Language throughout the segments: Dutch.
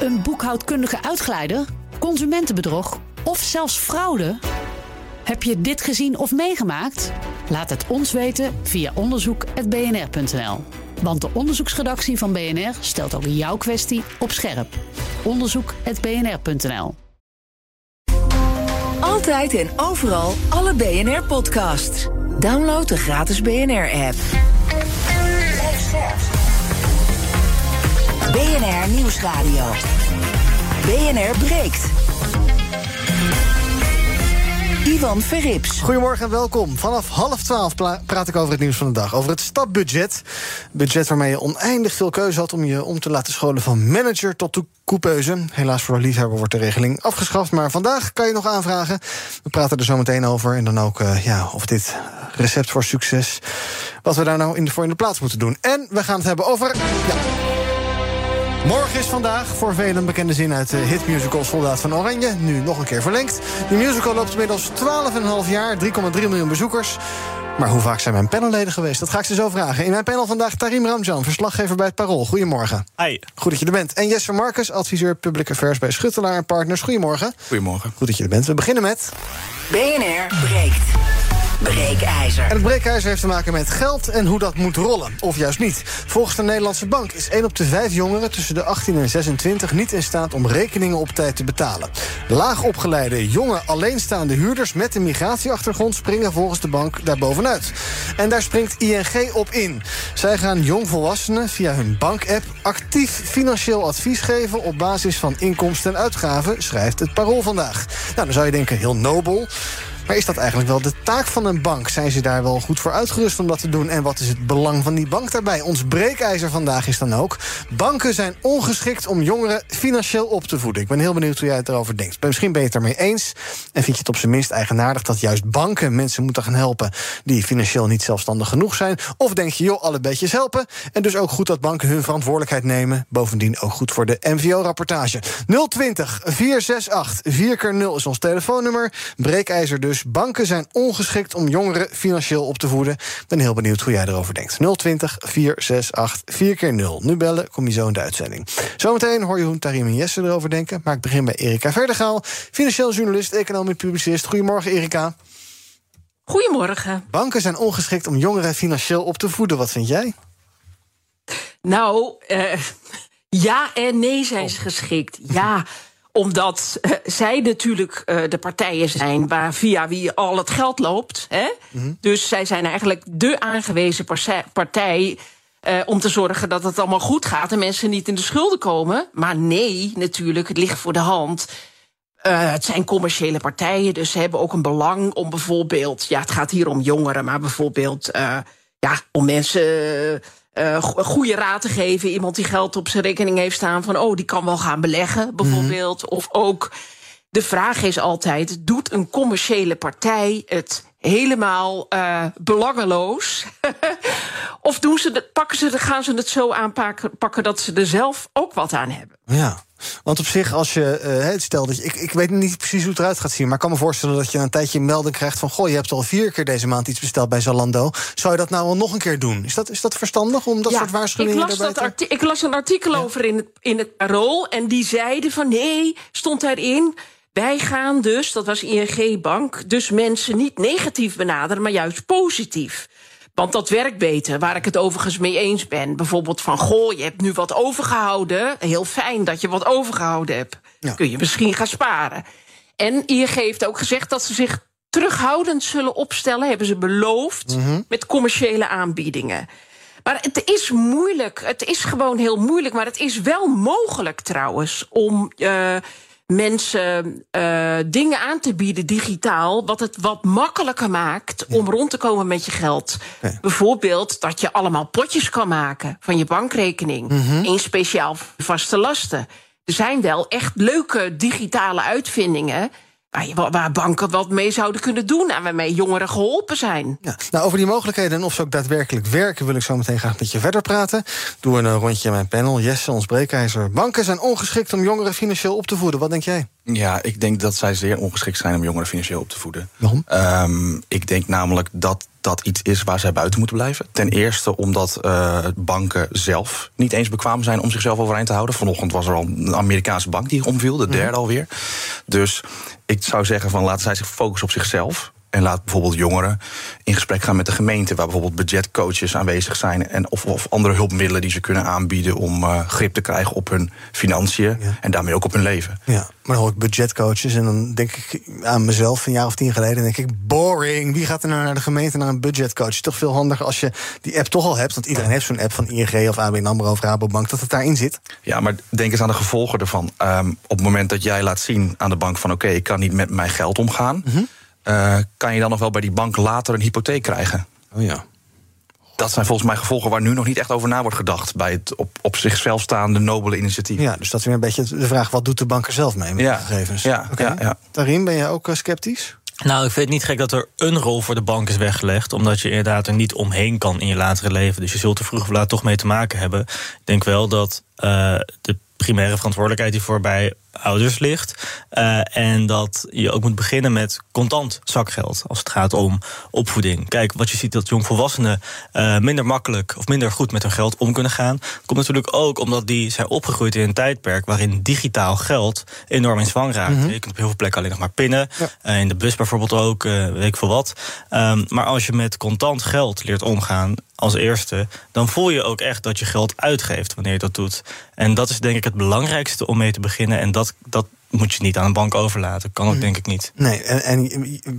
Een boekhoudkundige uitglijder? Consumentenbedrog? Of zelfs fraude? Heb je dit gezien of meegemaakt? Laat het ons weten via onderzoek.bnr.nl. Want de onderzoeksredactie van BNR stelt ook jouw kwestie op scherp. Onderzoek.bnr.nl. Altijd en overal alle BNR-podcasts. Download de gratis BNR-app. BNR Nieuwsradio. BNR breekt. Ivan Verrips. Goedemorgen en welkom. Vanaf half twaalf praat ik over het nieuws van de dag. Over het stapbudget. Budget waarmee je oneindig veel keuze had om je om te laten scholen van manager tot coupeuse. Helaas voor de liefhebber wordt de regeling afgeschaft. Maar vandaag kan je nog aanvragen. We praten er zo meteen over. En dan ook uh, ja, of dit recept voor succes. Wat we daar nou in de, voor in de plaats moeten doen. En we gaan het hebben over. Ja, Morgen is vandaag voor velen een bekende zin uit de hitmusical Soldaat van Oranje. Nu nog een keer verlengd. Die musical loopt inmiddels 12,5 jaar, 3,3 miljoen bezoekers. Maar hoe vaak zijn mijn panelleden geweest? Dat ga ik ze zo vragen. In mijn panel vandaag Tarim Ramjan, verslaggever bij het Parool. Goedemorgen. Hi. Goed dat je er bent. En Jesper Marcus, adviseur Public Affairs bij Schuttelaar Partners. Goedemorgen. Goedemorgen. Goed dat je er bent. We beginnen met... BNR breekt. Breekijzer. En het breekijzer heeft te maken met geld en hoe dat moet rollen. Of juist niet. Volgens de Nederlandse Bank is 1 op de 5 jongeren tussen de 18 en 26 niet in staat om rekeningen op tijd te betalen. Laagopgeleide, jonge, alleenstaande huurders met een migratieachtergrond springen volgens de bank daarbovenuit. En daar springt ING op in. Zij gaan jongvolwassenen via hun bankapp actief financieel advies geven op basis van inkomsten en uitgaven, schrijft het Parool vandaag. Nou, dan zou je denken, heel nobel. Maar is dat eigenlijk wel de taak van een bank? Zijn ze daar wel goed voor uitgerust om dat te doen? En wat is het belang van die bank daarbij? Ons breekijzer vandaag is dan ook... banken zijn ongeschikt om jongeren financieel op te voeden. Ik ben heel benieuwd hoe jij het erover denkt. Misschien ben je het ermee eens. En vind je het op zijn minst eigenaardig dat juist banken mensen moeten gaan helpen... die financieel niet zelfstandig genoeg zijn? Of denk je, joh, alle beetjes helpen? En dus ook goed dat banken hun verantwoordelijkheid nemen. Bovendien ook goed voor de MVO-rapportage. 020 468 4 keer 0 is ons telefoonnummer. Breekijzer dus dus banken zijn ongeschikt om jongeren financieel op te voeden. Ik ben heel benieuwd hoe jij erover denkt. 020 468 4 keer 0 Nu bellen, kom je zo in de uitzending. Zometeen hoor je hoe Tarim en Jesse erover denken. Maar ik begin bij Erika Verdegaal, financieel journalist, economie publicist. Goedemorgen, Erika. Goedemorgen. Banken zijn ongeschikt om jongeren financieel op te voeden. Wat vind jij? Nou, uh, ja en nee zijn ze geschikt. Ja omdat uh, zij natuurlijk uh, de partijen zijn waar via wie al het geld loopt. Hè? Mm -hmm. Dus zij zijn eigenlijk de aangewezen partij. Uh, om te zorgen dat het allemaal goed gaat en mensen niet in de schulden komen. Maar nee, natuurlijk, het ligt voor de hand. het zijn commerciële partijen, dus ze hebben ook een belang om bijvoorbeeld. Ja, het gaat hier om jongeren, maar bijvoorbeeld. ja, om mensen uh, goede raad te geven. Iemand die geld op zijn rekening heeft staan van, oh, die kan wel gaan beleggen, bijvoorbeeld. Mm -hmm. Of ook, de vraag is altijd: doet een commerciële partij het helemaal uh, belangeloos? of doen ze de, pakken ze, gaan ze het zo aanpakken pakken dat ze er zelf ook wat aan hebben? Ja. Want op zich, als je. Uh, stel dat je. Ik, ik weet niet precies hoe het eruit gaat zien. Maar ik kan me voorstellen dat je een tijdje een melding krijgt van. Goh, je hebt al vier keer deze maand iets besteld bij Zalando. Zou je dat nou wel nog een keer doen? Is dat, is dat verstandig om dat ja, soort waarschuwingen ik las dat te... Ik las een artikel ja. over in het, in het Parool. En die zeiden van nee, stond daarin. Wij gaan dus, dat was ING Bank, dus mensen niet negatief benaderen, maar juist positief. Want dat werkt beter, waar ik het overigens mee eens ben. Bijvoorbeeld van, goh, je hebt nu wat overgehouden. Heel fijn dat je wat overgehouden hebt. Ja. Kun je misschien gaan sparen. En ING heeft ook gezegd dat ze zich terughoudend zullen opstellen... hebben ze beloofd, mm -hmm. met commerciële aanbiedingen. Maar het is moeilijk. Het is gewoon heel moeilijk. Maar het is wel mogelijk trouwens om... Uh, mensen uh, dingen aan te bieden digitaal, wat het wat makkelijker maakt om rond te komen met je geld. Bijvoorbeeld dat je allemaal potjes kan maken van je bankrekening mm -hmm. in speciaal vaste lasten. Er zijn wel echt leuke digitale uitvindingen waar, je, waar, banken wat mee zouden kunnen doen en waarmee jongeren geholpen zijn. Ja, nou, over die mogelijkheden en of ze ook daadwerkelijk werken, wil ik zo meteen graag met je verder praten. Doe een rondje in mijn panel. Jesse, ons breekijzer. Banken zijn ongeschikt om jongeren financieel op te voeden. Wat denk jij? Ja, ik denk dat zij zeer ongeschikt zijn om jongeren financieel op te voeden. Waarom? Ehm, ik denk namelijk dat dat iets is waar zij buiten moeten blijven. Ten eerste omdat uh, banken zelf niet eens bekwaam zijn om zichzelf overeind te houden. Vanochtend was er al een Amerikaanse bank die omviel, de derde alweer. Dus ik zou zeggen van laten zij zich focussen op zichzelf. En laat bijvoorbeeld jongeren in gesprek gaan met de gemeente, waar bijvoorbeeld budgetcoaches aanwezig zijn. En of, of andere hulpmiddelen die ze kunnen aanbieden om uh, grip te krijgen op hun financiën. Ja. En daarmee ook op hun leven. Ja, maar dan hoor ik budgetcoaches en dan denk ik aan mezelf een jaar of tien geleden. denk ik, boring. Wie gaat er nou naar de gemeente naar een budgetcoach? Toch veel handiger als je die app toch al hebt. Want iedereen heeft zo'n app van ING of ABN AMRO of Rabobank, dat het daarin zit. Ja, maar denk eens aan de gevolgen ervan. Um, op het moment dat jij laat zien aan de bank van oké, okay, ik kan niet met mijn geld omgaan. Mm -hmm. Uh, kan je dan nog wel bij die bank later een hypotheek krijgen? Oh ja. Dat zijn volgens mij gevolgen waar nu nog niet echt over na wordt gedacht. bij het op, op zichzelf staande nobele initiatief. Ja, dus dat is weer een beetje de vraag: wat doet de bank er zelf mee met ja. de gegevens? Ja, okay. ja, ja. Tarim, ben je ook uh, sceptisch? Nou, ik vind het niet gek dat er een rol voor de bank is weggelegd. Omdat je inderdaad er niet omheen kan in je latere leven. Dus je zult er vroeg of laat toch mee te maken hebben. Ik denk wel dat uh, de primaire verantwoordelijkheid die voor bij ouders ligt. Uh, en dat je ook moet beginnen met contant zakgeld als het gaat om opvoeding. Kijk, wat je ziet dat jongvolwassenen uh, minder makkelijk of minder goed met hun geld om kunnen gaan. komt natuurlijk ook omdat die zijn opgegroeid in een tijdperk waarin digitaal geld enorm in zwang raakt. Mm -hmm. Je kunt op heel veel plekken alleen nog maar pinnen. Ja. Uh, in de bus bijvoorbeeld ook, weet ik veel wat. Um, maar als je met contant geld leert omgaan als eerste, dan voel je ook echt dat je geld uitgeeft wanneer je dat doet. En dat is denk ik het belangrijkste om mee te beginnen. En dat, dat moet je niet aan een bank overlaten. Kan ook, denk ik niet. Nee, en, en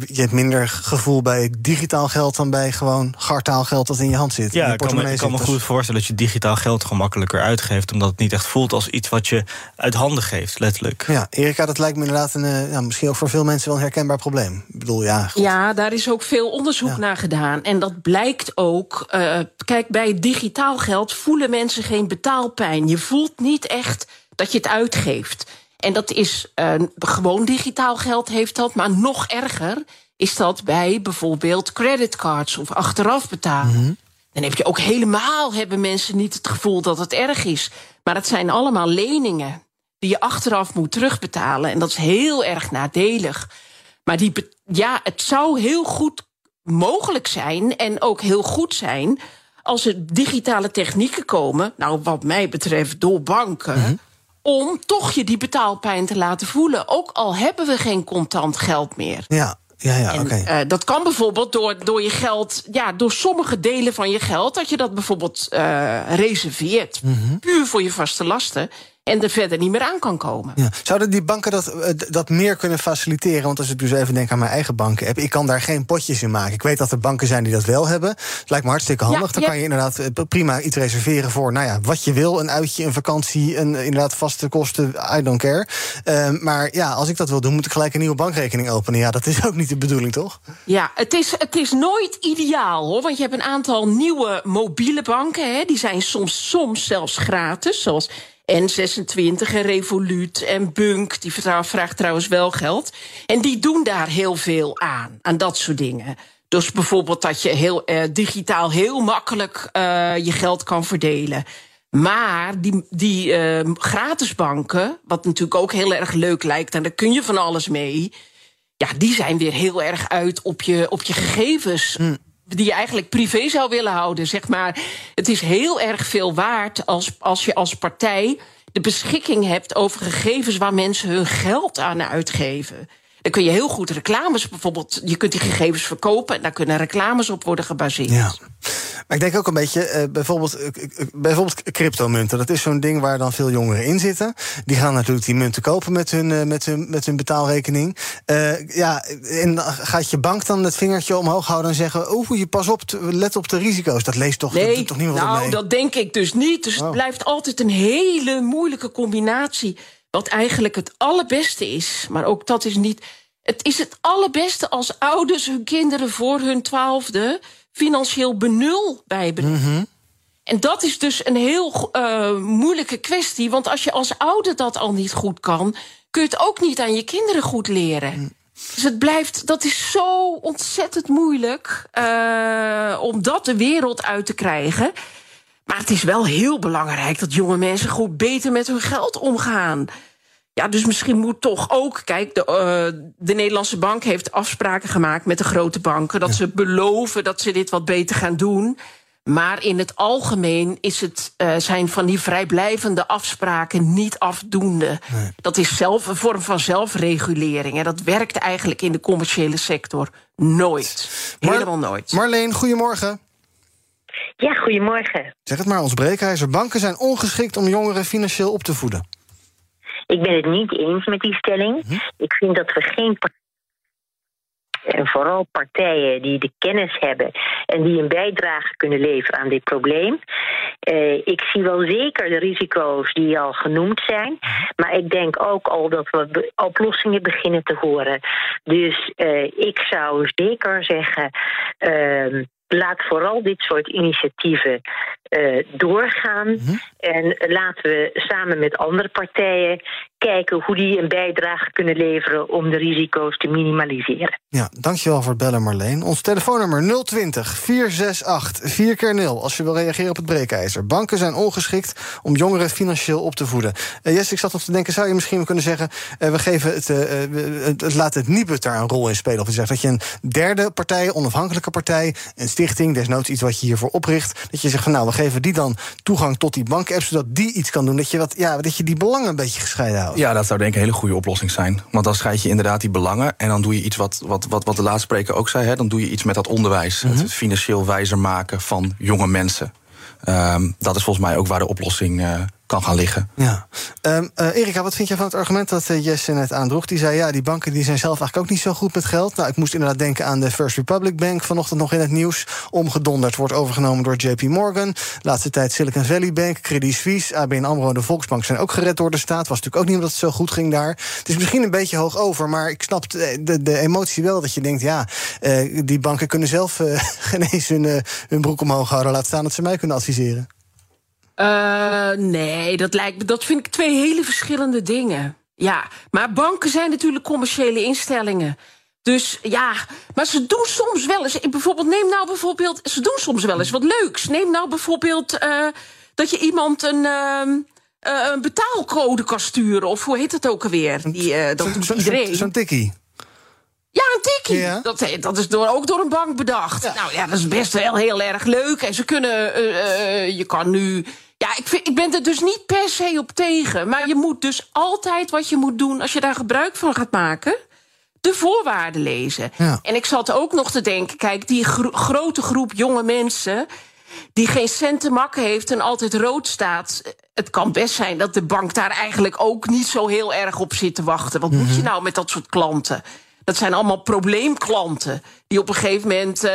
je hebt minder gevoel bij digitaal geld dan bij gewoon gartaal geld dat in je hand zit. Ja, ik kan me, ik kan me goed voorstellen dat je digitaal geld gemakkelijker uitgeeft. Omdat het niet echt voelt als iets wat je uit handen geeft, letterlijk. Ja, Erika, dat lijkt me inderdaad een, uh, ja, misschien ook voor veel mensen wel een herkenbaar probleem. Ik bedoel, ja. Ja, daar is ook veel onderzoek ja. naar gedaan. En dat blijkt ook. Uh, kijk, bij digitaal geld voelen mensen geen betaalpijn. Je voelt niet echt dat je het uitgeeft. En dat is uh, gewoon digitaal geld heeft dat, maar nog erger is dat bij bijvoorbeeld creditcards of achteraf betalen. Mm -hmm. Dan heb je ook helemaal hebben mensen niet het gevoel dat het erg is. Maar het zijn allemaal leningen die je achteraf moet terugbetalen. En dat is heel erg nadelig. Maar die, ja, het zou heel goed mogelijk zijn en ook heel goed zijn als er digitale technieken komen, nou wat mij betreft door banken. Mm -hmm om toch je die betaalpijn te laten voelen. Ook al hebben we geen contant geld meer. Ja. Ja, ja, oké. Okay. Uh, dat kan bijvoorbeeld door, door je geld, ja, door sommige delen van je geld, dat je dat bijvoorbeeld uh, reserveert. Mm -hmm. Puur voor je vaste lasten. En er verder niet meer aan kan komen. Ja. Zouden die banken dat, dat meer kunnen faciliteren? Want als ik dus even denk aan mijn eigen banken heb, ik kan daar geen potjes in maken. Ik weet dat er banken zijn die dat wel hebben. Het lijkt me hartstikke handig. Ja, Dan ja. kan je inderdaad prima iets reserveren voor, nou ja, wat je wil: een uitje, een vakantie, een inderdaad vaste kosten. I don't care. Uh, maar ja, als ik dat wil doen, moet ik gelijk een nieuwe bankrekening openen. Ja, dat is ook niet de bedoeling, toch? Ja, het is, het is nooit ideaal hoor. Want je hebt een aantal nieuwe mobiele banken. Hè, die zijn soms, soms zelfs gratis. Zoals N26 en Revolut en Bunk, die vraagt trouwens wel geld. En die doen daar heel veel aan, aan dat soort dingen. Dus bijvoorbeeld dat je heel, uh, digitaal heel makkelijk uh, je geld kan verdelen. Maar die, die uh, gratis banken, wat natuurlijk ook heel erg leuk lijkt... en daar kun je van alles mee... ja, die zijn weer heel erg uit op je, op je gegevens... Mm die je eigenlijk privé zou willen houden. Zeg maar. Het is heel erg veel waard als, als je als partij de beschikking hebt over gegevens waar mensen hun geld aan uitgeven. Dan kun je heel goed reclames bijvoorbeeld. Je kunt die gegevens verkopen en daar kunnen reclames op worden gebaseerd. Ja. Maar ik denk ook een beetje, uh, bijvoorbeeld, uh, bijvoorbeeld cryptomunten. Dat is zo'n ding waar dan veel jongeren in zitten. Die gaan natuurlijk die munten kopen met hun, uh, met hun, met hun betaalrekening. ja, en gaat je bank dan het vingertje omhoog houden en zeggen: Oh, je pas op, let op de risico's. Dat leest toch, nee, dat doet toch niemand nou, mee? dat denk ik dus niet. Dus oh. het blijft altijd een hele moeilijke combinatie. Wat eigenlijk het allerbeste is, maar ook dat is niet. Het is het allerbeste als ouders hun kinderen voor hun twaalfde financieel benul bijbrengen. Mm -hmm. En dat is dus een heel uh, moeilijke kwestie. Want als je als ouder dat al niet goed kan, kun je het ook niet aan je kinderen goed leren. Mm. Dus het blijft, dat is zo ontzettend moeilijk uh, om dat de wereld uit te krijgen. Maar het is wel heel belangrijk dat jonge mensen goed beter met hun geld omgaan. Ja, dus misschien moet toch ook. Kijk, de, uh, de Nederlandse bank heeft afspraken gemaakt met de grote banken. Dat ze beloven dat ze dit wat beter gaan doen. Maar in het algemeen is het, uh, zijn van die vrijblijvende afspraken niet afdoende. Nee. Dat is zelf een vorm van zelfregulering. En dat werkt eigenlijk in de commerciële sector nooit. Helemaal nooit. Marleen, goedemorgen. Ja, goedemorgen. Zeg het maar, ons breekijzer. Banken zijn ongeschikt om jongeren financieel op te voeden. Ik ben het niet eens met die stelling. Hm? Ik vind dat we geen en vooral partijen die de kennis hebben en die een bijdrage kunnen leveren aan dit probleem. Uh, ik zie wel zeker de risico's die al genoemd zijn, maar ik denk ook al dat we oplossingen beginnen te horen. Dus uh, ik zou zeker zeggen. Uh, laat vooral dit soort initiatieven uh, doorgaan. Mm -hmm. En laten we samen met andere partijen kijken hoe die een bijdrage kunnen leveren om de risico's te minimaliseren. Ja, dankjewel voor het bellen Marleen. Ons telefoonnummer 020 468 4 keer 0 als je wil reageren op het breekijzer. Banken zijn ongeschikt om jongeren financieel op te voeden. Uh, Jess, ik zat nog te denken, zou je misschien kunnen zeggen... Uh, we geven het, uh, het, het laat het Nibud daar een rol in spelen. Of je zegt dat je een derde partij, onafhankelijke partij... een stichting, desnoods iets wat je hiervoor opricht... dat je zegt nou, we geven die dan toegang tot die bank-app... zodat die iets kan doen, dat je, wat, ja, dat je die belangen een beetje gescheiden houdt. Ja, dat zou denk ik een hele goede oplossing zijn. Want dan scheid je inderdaad die belangen... en dan doe je iets wat, wat, wat, wat de laatste spreker ook zei... Hè, dan doe je iets met dat onderwijs. Mm -hmm. Het financieel wijzer maken van jonge mensen. Um, dat is volgens mij ook waar de oplossing uh, kan gaan liggen. Ja. Um, Erika, wat vind je van het argument dat uh, Jesse net aandroeg? Die zei, ja, die banken die zijn zelf eigenlijk ook niet zo goed met geld. Nou, ik moest inderdaad denken aan de First Republic Bank... vanochtend nog in het nieuws. Omgedonderd, wordt overgenomen door JP Morgan. Laatste tijd Silicon Valley Bank, Credit Suisse... ABN AMRO en de Volksbank zijn ook gered door de staat. Was natuurlijk ook niet omdat het zo goed ging daar. Het is misschien een beetje hoog over, maar ik snap de, de, emotie wel... dat je denkt, ja, uh, die banken kunnen zelf geen hun, hun broek omhoog houden... laat staan dat ze mij kunnen adviseren. Uh, nee, dat, lijkt, dat vind ik twee hele verschillende dingen. Ja, maar banken zijn natuurlijk commerciële instellingen. Dus ja, maar ze doen soms wel eens. Bijvoorbeeld, neem nou bijvoorbeeld. Ze doen soms wel eens wat leuks. Neem nou bijvoorbeeld uh, dat je iemand een. Uh, een betaalcode kan sturen. Of hoe heet het ook alweer? Die, dat doet iedereen. Zo'n tikkie. Ja, een tikkie. Ja. Dat, dat is door, ook door een bank bedacht. Ja. Nou ja, dat is best wel heel erg leuk. En ze kunnen. Uh, je kan nu. Ja, ik, vind, ik ben er dus niet per se op tegen. Maar je moet dus altijd wat je moet doen als je daar gebruik van gaat maken. De voorwaarden lezen. Ja. En ik zat ook nog te denken: kijk, die gro grote groep jonge mensen. die geen cent te makken heeft en altijd rood staat. Het kan best zijn dat de bank daar eigenlijk ook niet zo heel erg op zit te wachten. Wat mm -hmm. moet je nou met dat soort klanten? Dat zijn allemaal probleemklanten. Die op een gegeven moment. Uh,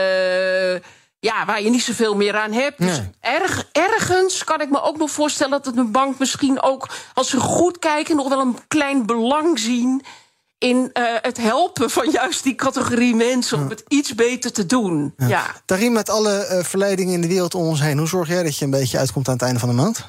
ja, waar je niet zoveel meer aan hebt. Dus erg, ergens kan ik me ook nog voorstellen dat het een bank misschien ook, als ze goed kijken, nog wel een klein belang zien in uh, het helpen van juist die categorie mensen om het iets beter te doen. Ja. ja. Daarin met alle uh, verleidingen in de wereld om ons heen, hoe zorg jij dat je een beetje uitkomt aan het einde van de maand?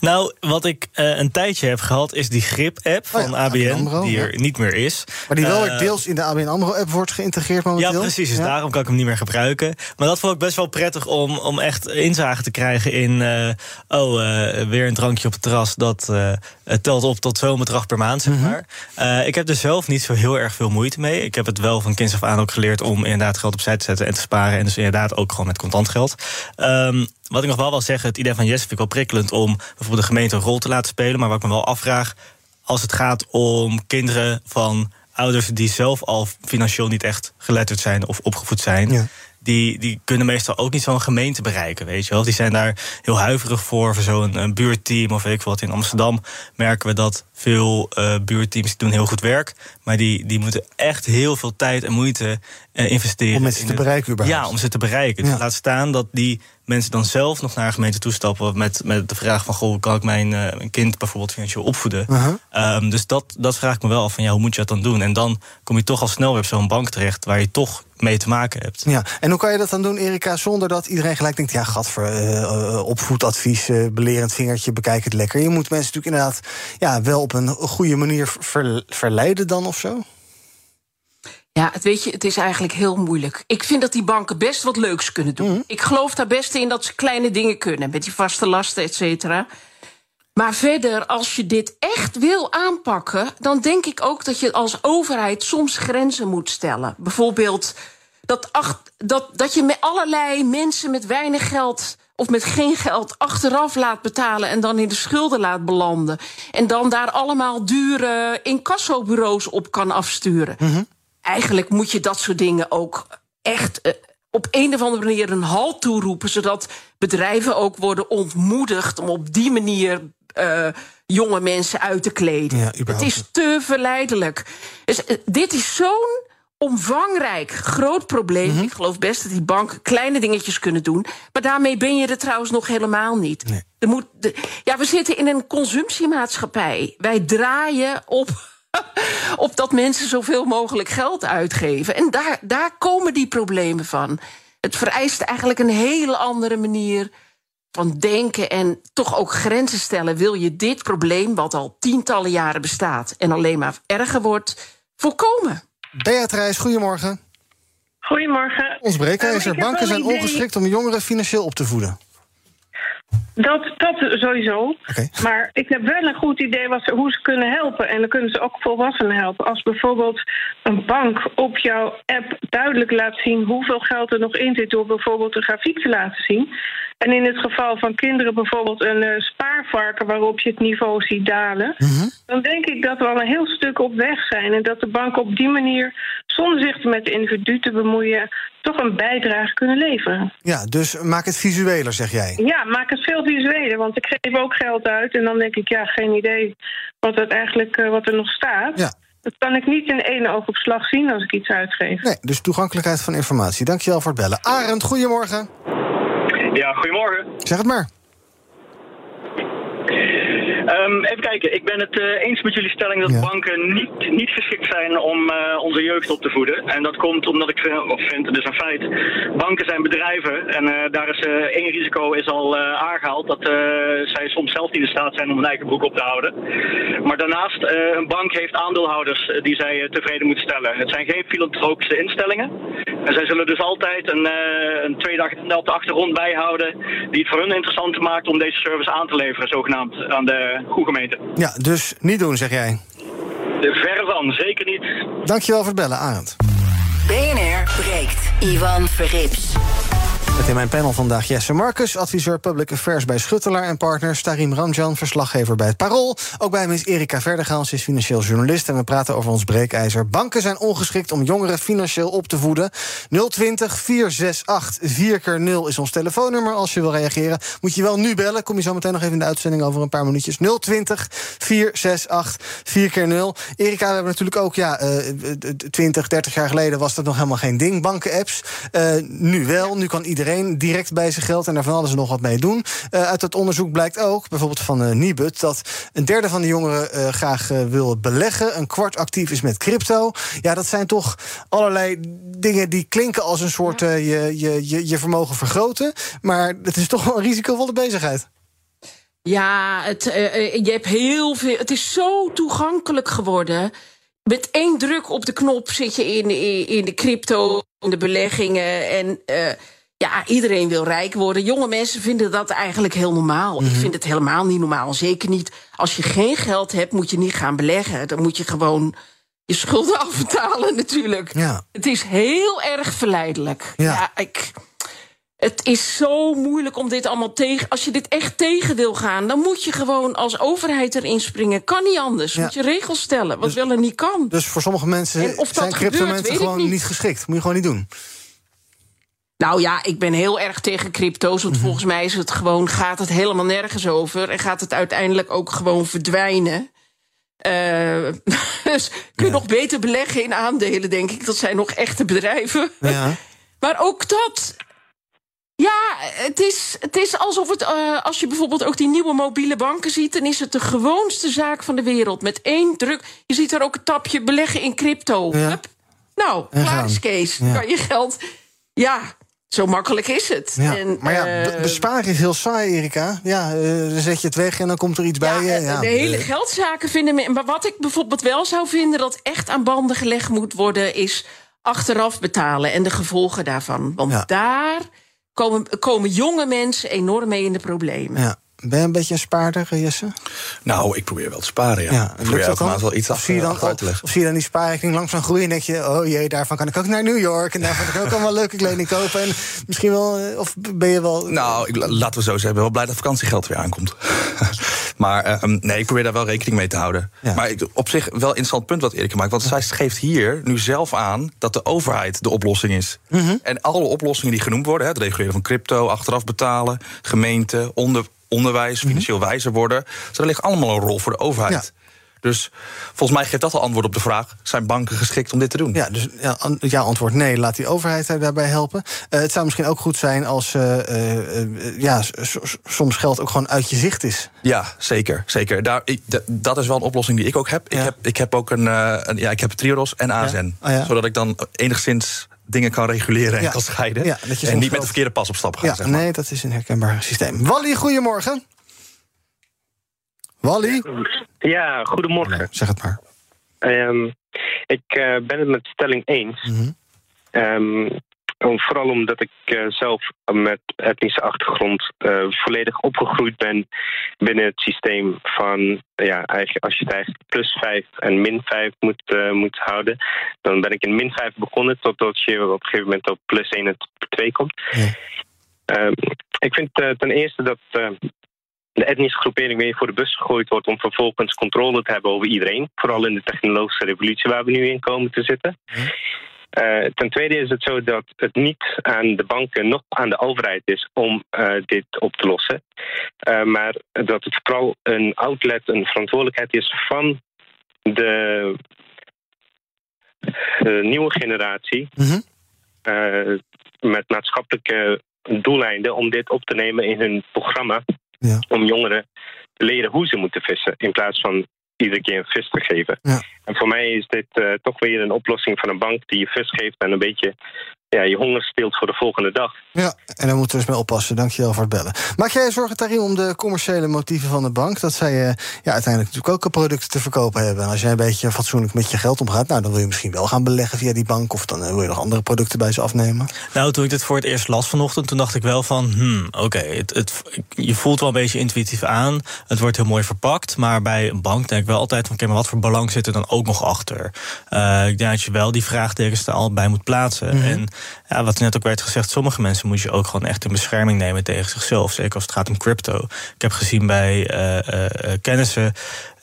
Nou, wat ik uh, een tijdje heb gehad, is die Grip-app van oh ja, ABN, die er ja. niet meer is. Maar die wel uh, deels in de ABN AMRO-app wordt geïntegreerd momenteel? Ja, precies. Dus ja. daarom kan ik hem niet meer gebruiken. Maar dat vond ik best wel prettig om, om echt inzage te krijgen in... Uh, oh, weer een drankje op het terras, dat telt op tot zo'n bedrag per maand, zeg maar. Mm -hmm. ik heb er zelf niet zo heel erg veel moeite mee. Ik heb het wel van kinds af aan ook geleerd om inderdaad geld opzij te zetten en te sparen. En dus inderdaad ook gewoon met contant geld. Um, wat ik nog wel wil zeggen, het idee van Jesse vind ik wel prikkelend om bijvoorbeeld de gemeente een rol te laten spelen. Maar wat ik me wel afvraag, als het gaat om kinderen van ouders die zelf al financieel niet echt geletterd zijn of opgevoed zijn. Ja. Die, die kunnen meestal ook niet zo'n gemeente bereiken, weet je wel. Die zijn daar heel huiverig voor, voor zo'n buurtteam of weet ik wat. In Amsterdam merken we dat veel uh, buurtteams doen heel goed werk. Maar die, die moeten echt heel veel tijd en moeite uh, investeren. Om mensen in te bereiken überhaupt. Ja, om ze te bereiken. Ja. Dus laat staan dat die mensen dan zelf nog naar een gemeente toestappen... met, met de vraag van, goh, kan ik mijn, uh, mijn kind bijvoorbeeld financieel opvoeden? Uh -huh. um, dus dat, dat vraag ik me wel af, van ja, hoe moet je dat dan doen? En dan kom je toch al snel weer op zo'n bank terecht... waar je toch mee te maken hebt. Ja, en hoe kan je dat dan doen, Erika, zonder dat iedereen gelijk denkt... ja, gadver, uh, opvoedadvies, uh, belerend vingertje, bekijk het lekker. Je moet mensen natuurlijk inderdaad ja, wel op een goede manier ver, verleiden dan of zo? Ja, het, weet je, het is eigenlijk heel moeilijk. Ik vind dat die banken best wat leuks kunnen doen. Mm -hmm. Ik geloof daar best in dat ze kleine dingen kunnen... met die vaste lasten, et cetera. Maar verder, als je dit echt wil aanpakken, dan denk ik ook dat je als overheid soms grenzen moet stellen. Bijvoorbeeld dat, acht, dat, dat je met allerlei mensen met weinig geld of met geen geld achteraf laat betalen en dan in de schulden laat belanden. En dan daar allemaal dure incassobureaus op kan afsturen. Eigenlijk moet je dat soort dingen ook echt eh, op een of andere manier een halt toeroepen, zodat bedrijven ook worden ontmoedigd om op die manier eh, jonge mensen uit te kleden. Ja, het is te verleidelijk. Dus, eh, dit is zo'n omvangrijk groot probleem. Mhm. Ik geloof best dat die banken kleine dingetjes kunnen doen. Maar daarmee ben je er trouwens nog helemaal niet. Nee. Er moet, de- ja, we zitten in een consumptiemaatschappij. Wij draaien op, op dat mensen zoveel mogelijk geld uitgeven. En daar, daar komen die problemen van. Het vereist eigenlijk een hele andere manier van denken en toch ook grenzen stellen. Wil je dit probleem, wat al tientallen jaren bestaat en alleen maar erger wordt, voorkomen? Beatrice, goedemorgen. Goedemorgen. Ons breekijzer. Ehm, ik heb Banken zijn idee- ongeschikt om jongeren financieel op te voeden. Dat, dat sowieso. Maar ik heb wel een goed idee wat ze, hoe ze kunnen helpen. En dan kunnen ze ook volwassenen helpen. Als bijvoorbeeld een bank op jouw app duidelijk laat zien hoeveel geld er nog in zit, door bijvoorbeeld een grafiek te laten zien. En in het geval van kinderen bijvoorbeeld een eh, spaarvarken waarop je het niveau ziet dalen. Dan denk ik dat we al een heel stuk op weg zijn. En dat de banken op die manier, zonder zich met de individu te bemoeien, toch een bijdrage kunnen leveren. Ja, dus maak het visueler, zeg jij. Ja, maak het veel visueler. Want ik geef ook geld uit. En dan denk ik, ja, geen idee wat, het eigenlijk, eh, wat er nog staat. Ja. Dat kan ik niet in één oogopslag zien als ik iets uitgeef. Nee, dus toegankelijkheid van informatie. Dankjewel voor het bellen. Arend, goedemorgen. Ja, goedemorgen. Zeg het maar. Ehm, even kijken, ik ben het eh, eens met jullie stelling dat Ja. banken niet, niet geschikt zijn om eh, onze jeugd op te voeden. En dat komt omdat ik vind, het is een feit, banken zijn bedrijven en eh, daar is één risico is al eh, aangehaald dat zij soms zelf niet in staat zijn om hun eigen boek op te houden. Maar daarnaast, een bank heeft aandeelhouders die zij tevreden moet stellen. Het zijn geen filantropische instellingen. En zij zullen dus altijd een, een twee dagen op de achtergrond bijhouden die het voor hun interessant maakt om deze service aan te leveren, zogenaamd, aan de goede gemeente. Ja, dus niet doen, zeg jij. De verre van, zeker niet. Dankjewel voor het bellen, Arend. BNR breekt. Ivan Verrips. Met in mijn panel vandaag Jesse Marcus, adviseur Public Affairs bij Schuttelaar en partners. Tarim Ramjan, verslaggever bij het Parool. Ook bij me is Erika Verdergaal, ze is financieel journalist. En we praten over ons breekijzer. Banken zijn ongeschikt om jongeren financieel op te voeden. 020 468 4 keer 0 is ons telefoonnummer. Als je wil reageren, moet je wel nu bellen. Kom je zo meteen nog even in de uitzending over een paar minuutjes. 020 468 4 keer 0 Erika, we hebben natuurlijk ook, ja, eh, 20, 30 jaar geleden was dat nog helemaal geen ding, banken-apps. Eh, nu wel, nu kan iedereen direct bij zijn geld en daar van alles en nog wat mee doen. Eh, uit dat onderzoek blijkt ook, bijvoorbeeld van eh Nibud, dat een derde van de jongeren eh, graag wil beleggen. Een kwart actief is met crypto. Ja, dat zijn toch allerlei dingen die klinken als een soort je, je, je, je vermogen vergroten. Maar het is toch wel een risicovolle bezigheid. Ja, het, je hebt heel veel. Het is zo toegankelijk geworden. Met één druk op de knop zit je in, in, in de crypto, in de beleggingen. En ja, iedereen wil rijk worden. Jonge mensen vinden dat eigenlijk heel normaal. Ik vind het helemaal niet normaal. Zeker niet als je geen geld hebt, moet je niet gaan beleggen. Dan moet je gewoon je schulden afbetalen, natuurlijk. Ja. Het is heel erg verleidelijk. Ja. ja ik. Het is zo moeilijk om dit allemaal tegen. Als je dit echt tegen wil gaan, dan moet je gewoon als overheid erin springen. Kan niet anders. Ja. Moet je regels stellen, wat wel en niet kan. Dus voor sommige mensen En of dat zijn crypto mensen gewoon niet. niet geschikt. Moet je gewoon niet doen. Nou ja, ik ben heel erg tegen crypto's. Mhm. Want volgens mij is het gewoon, gaat het helemaal nergens over. En gaat het uiteindelijk ook gewoon verdwijnen. Dus kun je nog beter beleggen in aandelen, denk ik. Dat zijn nog echte bedrijven. Ja. Maar ook dat. Ja, het is, het is alsof het. eh, als je bijvoorbeeld ook die nieuwe mobiele banken ziet. dan is het de gewoonste zaak van de wereld. Met één druk. Je ziet er ook een tapje beleggen in crypto. Ja. Hup. Nou, En klaar is Kees. Kan je geld. Ja, zo makkelijk is het. Ja, En, maar ja, eh, be- besparen is heel saai, Erika. Ja, eh, dan zet je het weg en dan komt er iets bij je. ja, de hele eh, geldzaken vinden me. Maar wat ik bijvoorbeeld wel zou vinden dat echt aan banden gelegd moet worden, is achteraf betalen en de gevolgen daarvan. Want daar komen, komen jonge mensen enorm mee in de problemen. ja. Ben je een beetje een spaarder, eh, Jesse? Nou, ik probeer wel te sparen, ja. Ja, ik probeer dat elke dan? maand wel iets Of af, zie je dan, te leggen. Of zie je dan die spaarrekening langzaam groeien en denk je... oh jee, daarvan kan ik ook naar New York... en daarvan kan ik ook allemaal leuke kleding kopen. En misschien wel... eh, Of ben je wel... Nou, ik, laten we zo zeggen, ik ben wel blij dat vakantiegeld weer aankomt. maar eh, nee, ik probeer daar wel rekening mee te houden. Ja. Maar ik, op zich wel een interessant punt wat Erik maakt. Want zij geeft hier nu zelf aan dat de overheid de oplossing is. Mhm. En alle oplossingen die genoemd worden, hè, het reguleren van crypto, achteraf betalen, gemeente, onder, onderwijs, Mhm. financieel wijzer worden. Dus er ligt allemaal een rol voor de overheid. Dus volgens mij geeft dat al antwoord op de vraag: zijn banken geschikt om dit te doen? Ja, dus ja, ja, antwoord nee. Laat die overheid daar daarbij helpen. Eh, het zou misschien ook goed zijn als eh, eh, ja, soms geld ook gewoon uit je zicht is. Ja, zeker. zeker. Daar, ik, dat is wel een oplossing die ik ook heb. Ik, heb, ik heb ook een, een ja, ik heb Triodos en ASN. Oh. Zodat ik dan enigszins dingen kan reguleren en Ja. kan scheiden. Ja, dat je en niet met de verkeerde pas op stap gaan. Ja, zeg maar. nee, dat is een herkenbaar systeem. Wally, goedemorgen. Wally? Ja, goedemorgen. Zeg het maar. Ehm, ik eh, ben het met stelling eens. Om- vooral omdat ik eh, zelf met etnische achtergrond eh, volledig opgegroeid ben binnen het systeem van, ja, eigenlijk, als je het eigenlijk plus 5 en min 5 moet, eh, moet houden, dan ben ik in min 5 begonnen totdat je op een gegeven moment op plus 1 en 2 komt. Ehm, ik vind ten eerste dat de etnische groepering weer voor de bus gegooid wordt om vervolgens controle te hebben over iedereen. Vooral in de technologische revolutie waar we nu in komen te zitten. Eh, ten tweede is het zo dat het niet aan de banken nog aan de overheid is om eh, dit op te lossen. Eh, maar dat het vooral een outlet, een verantwoordelijkheid is van de, de nieuwe generatie. eh, met maatschappelijke doeleinden om dit op te nemen in hun programma. Om jongeren te leren hoe ze moeten vissen. In plaats van iedere keer een vis te geven. En voor mij is dit eh, toch weer een oplossing van een bank die je vis geeft en een beetje ja, je honger steelt voor de volgende dag. Ja, en daar moeten we dus mee oppassen. Dankjewel voor het bellen. Maak jij je zorgen, Tarim, om de commerciële motieven van de bank? Dat zij eh, ja, uiteindelijk natuurlijk ook producten te verkopen hebben. En als jij een beetje fatsoenlijk met je geld omgaat... nou, dan wil je misschien wel gaan beleggen via die bank... of dan eh, wil je nog andere producten bij ze afnemen. Nou, toen ik dit voor het eerst las vanochtend, toen dacht ik wel van, hmm, oké, het, het, je voelt wel een beetje intuïtief aan. Het wordt heel mooi verpakt, maar bij een bank denk ik wel altijd van, oké, maar wat voor belang zit er dan ook nog achter? Eh, ik denk dat je wel die vraagtekens er al bij moet plaatsen. Mhm. En ja, wat net ook werd gezegd, sommige mensen moet je ook gewoon echt in bescherming nemen tegen zichzelf. Zeker als het gaat om crypto. Ik heb gezien bij eh, eh, eh, kennissen,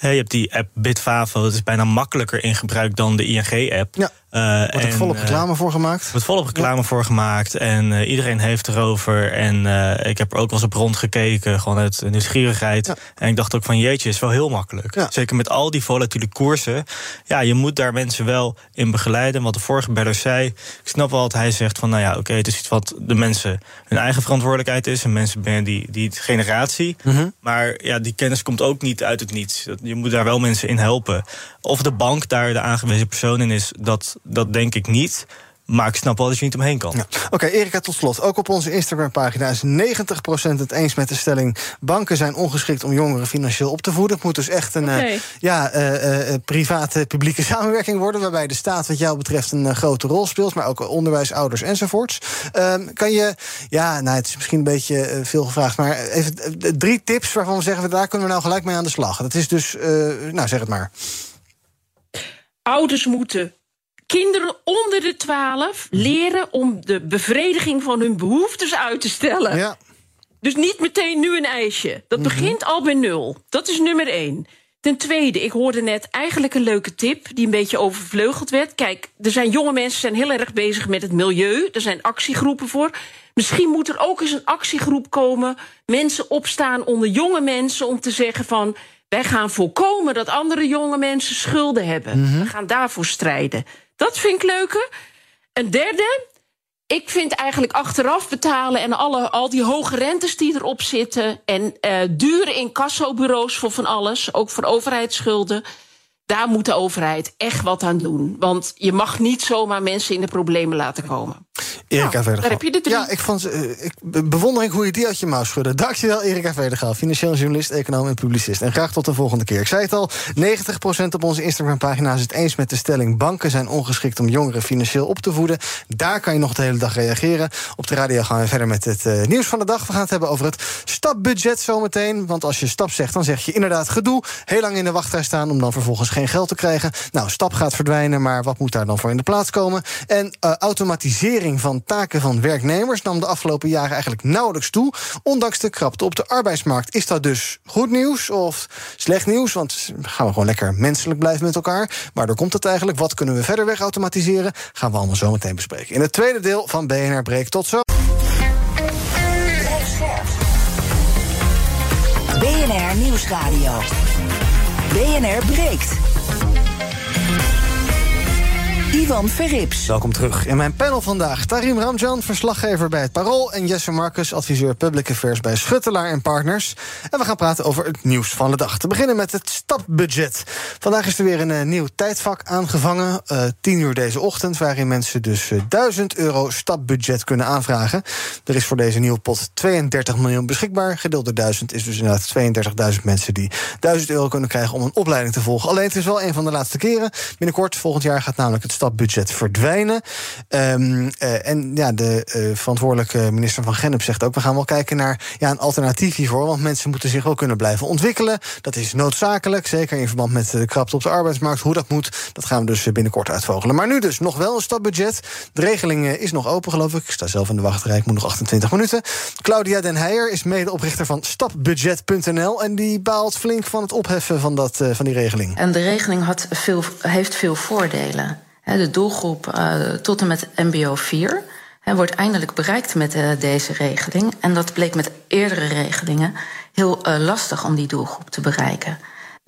je hebt die app Bitfavo, dat is bijna makkelijker in gebruik dan de ING-app. Ja. Uh, Wordt er volop reclame voor gemaakt? Er wordt volop reclame voor gemaakt en uh, iedereen heeft erover. En uh, ik heb er ook wel eens op rondgekeken, gewoon uit nieuwsgierigheid. Ja. En ik dacht ook van jeetje, is wel heel makkelijk. Ja. Zeker met al die volatiele koersen. Ja, je moet daar mensen wel in begeleiden. Wat de vorige beller zei, ik snap wel dat hij zegt van... nou ja, oké, okay, het is iets wat de mensen hun eigen verantwoordelijkheid is. En mensen binnen die, die generatie. Mhm. Mm -hmm. Maar ja, die kennis komt ook niet uit het niets. Je moet daar wel mensen in helpen. Of de bank daar de aangewezen persoon in is, dat, dat denk ik niet. Maar ik snap wel dat je niet omheen kan. Ja. Oké, okay, Erika, tot slot. Ook op onze Instagram-pagina is 90% het eens met de stelling... banken zijn ongeschikt om jongeren financieel op te voeden. Het moet dus echt een okay. uh, ja, uh, uh, private publieke samenwerking worden... waarbij de staat wat jou betreft een grote rol speelt... maar ook onderwijs, ouders enzovoorts. Ehm, kan je, ja, nou, het is misschien een beetje veel gevraagd... maar even drie tips waarvan we zeggen... daar kunnen we nou gelijk mee aan de slag. Dat is dus, nou, zeg het maar. Ouders moeten kinderen onder de 12 leren om de bevrediging van hun behoeftes uit te stellen. Ja. Dus niet meteen nu een ijsje. Dat mm -hmm. begint al bij nul. Dat is nummer één. Ten tweede, ik hoorde net eigenlijk een leuke tip die een beetje overvleugeld werd. Kijk, er zijn jonge mensen zijn heel erg bezig met het milieu. Er zijn actiegroepen voor. Misschien moet er ook eens een actiegroep komen. Mensen opstaan onder jonge mensen om te zeggen van wij gaan voorkomen dat andere jonge mensen schulden hebben. Mm -hmm. We gaan daarvoor strijden. Dat vind ik leuker. Een derde, ik vind eigenlijk achteraf betalen en alle, al die hoge rentes die erop zitten en uh, dure incassobureaus voor van alles, ook voor overheidsschulden. Daar moet de overheid echt wat aan doen. Want je mag niet zomaar mensen in de problemen laten komen. Erika Nou, heb je de drie. Ja, ik vond eh, ik, be- bewondering hoe je die uit je mouw schudde. Dankjewel, Erika Verdegaal, financieel journalist, econoom en publicist. En graag tot de volgende keer. Ik zei het al, 90% op onze Instagram-pagina is het eens met de stelling... banken zijn ongeschikt om jongeren financieel op te voeden. Daar kan je nog de hele dag reageren. Op de radio gaan we verder met het eh, nieuws van de dag. We gaan het hebben over het stapbudget zometeen. Want als je stap zegt, dan zeg je inderdaad gedoe. Heel lang in de wachtrij staan om dan vervolgens geen geld te krijgen. Nou, stap gaat verdwijnen, maar wat moet daar dan voor in de plaats komen? En eh, van taken van werknemers nam de afgelopen jaren eigenlijk nauwelijks toe. Ondanks de krapte op de arbeidsmarkt. Is dat dus goed nieuws of slecht nieuws? Want gaan we gewoon lekker menselijk blijven met elkaar. Waardoor komt het eigenlijk? Wat kunnen we verder weg automatiseren? Gaan we allemaal zo meteen bespreken. In het tweede deel van BNR Breek. Tot zo. BNR Nieuwsradio. BNR breekt. Ivan Verrips. Welkom terug. In mijn panel vandaag Tarim Ramjan, verslaggever bij het Parool... en Jesse Marcus, adviseur Public Affairs bij Schuttelaar en Partners. En we gaan praten over het nieuws van de dag. Te beginnen met het stapbudget. Vandaag is er weer een eh, nieuw tijdvak aangevangen. eh 10 uur deze ochtend, waarin mensen dus eh, 1000 euro stapbudget kunnen aanvragen. Er is voor deze nieuwe pot 32 miljoen beschikbaar. Gedeeld door 1000 is dus inderdaad 32.000 mensen... die 1000 euro kunnen krijgen om een opleiding te volgen. Alleen het is wel een van de laatste keren. Binnenkort, volgend jaar, gaat namelijk het stapbudget verdwijnen. Ehm, eh, en ja, de eh, verantwoordelijke minister van Gennep zegt ook... we gaan wel kijken naar ja, een alternatief hiervoor... want mensen moeten zich wel kunnen blijven ontwikkelen. Dat is noodzakelijk, zeker in verband met de krapte op de arbeidsmarkt. Hoe dat moet, dat gaan we dus binnenkort uitvogelen. Maar nu dus nog wel een stapbudget. De regeling eh, is nog open, geloof ik. Ik sta zelf in de wachtrij, ik moet nog 28 minuten. Claudia Den Heijer is medeoprichter van stapbudget.nl... en die baalt flink van het opheffen van, dat, van die regeling. En de regeling had veel, heeft veel voordelen. De doelgroep eh, tot en met MBO 4 hè, wordt eindelijk bereikt met eh, deze regeling. En dat bleek met eerdere regelingen heel eh, lastig om die doelgroep te bereiken.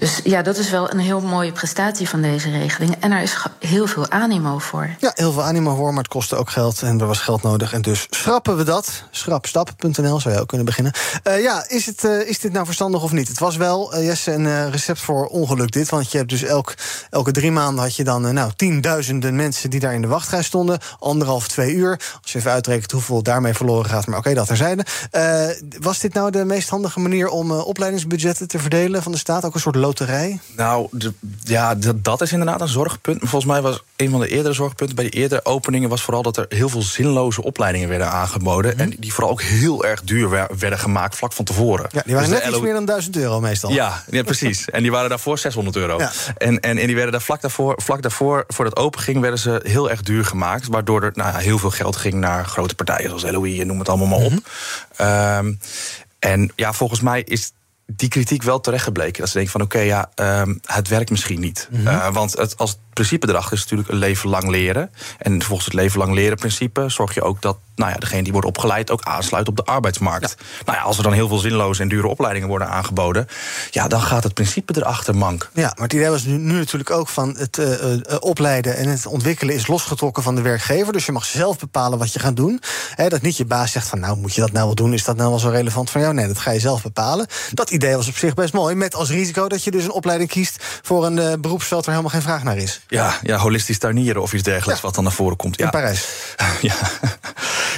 Dus ja, dat is wel een heel mooie prestatie van deze regeling. En er is heel veel animo voor. Ja, heel veel animo voor, maar het kostte ook geld en er was geld nodig. En dus schrappen we dat. Schrapstap.nl zou je ook kunnen beginnen. Eh, ja, is, het, eh, is dit nou verstandig of niet? Het was wel, eh, Jesse, een recept voor ongeluk dit. Want je hebt dus elk, elke drie maanden had je dan nou, tienduizenden mensen die daar in de wachtrij stonden. Anderhalf, twee uur. Als je even uitrekent hoeveel daarmee verloren gaat. Maar oké, dat terzijde. Eh was dit nou de meest handige manier om opleidingsbudgetten te verdelen van de staat? Ook een soort loterij? Nou, de- ja, dat, dat is inderdaad een zorgpunt. Maar volgens mij was een van de eerdere zorgpunten bij de eerdere openingen was vooral dat er heel veel zinloze opleidingen werden aangeboden. En die vooral ook heel erg duur wer- werden gemaakt vlak van tevoren. Ja, die waren Dus net iets meer dan 1000 euro meestal. Ja, ja, precies. En die waren daarvoor 600 euro. Ja. En, en, en die werden daar vlak daarvoor, vlak daarvoor, voor het open ging, werden ze heel erg duur gemaakt. Waardoor er nou, ja, heel veel geld ging naar grote partijen zoals LOE en noem het allemaal maar op. Ehm, en ja, volgens mij is die kritiek wel terecht gebleken. Dat ze denken van oké, ja, ehm, het werkt misschien niet. Eh, want het, als principe erachter is natuurlijk een leven lang leren. En volgens het leven lang leren principe zorg je ook dat nou ja, degene die wordt opgeleid ook aansluit op de arbeidsmarkt. Nou ja, als er dan heel veel zinloze en dure opleidingen worden aangeboden, ja, dan gaat het principe erachter mank. Ja, maar het idee was nu, nu natuurlijk ook van het eh, eh, opleiden en het ontwikkelen is losgetrokken van de werkgever. Dus je mag zelf bepalen wat je gaat doen. Hè, dat niet je baas zegt van nou moet je dat nou wel doen, is dat nou wel zo relevant voor jou? Nee, dat ga je zelf bepalen. Dat idee was op zich best mooi, met als risico dat je dus een opleiding kiest voor een eh, beroepsveld waar helemaal geen vraag naar is. Ja, ja holistisch tuinieren of iets dergelijks wat dan naar voren komt. Ja. In Parijs. Ja,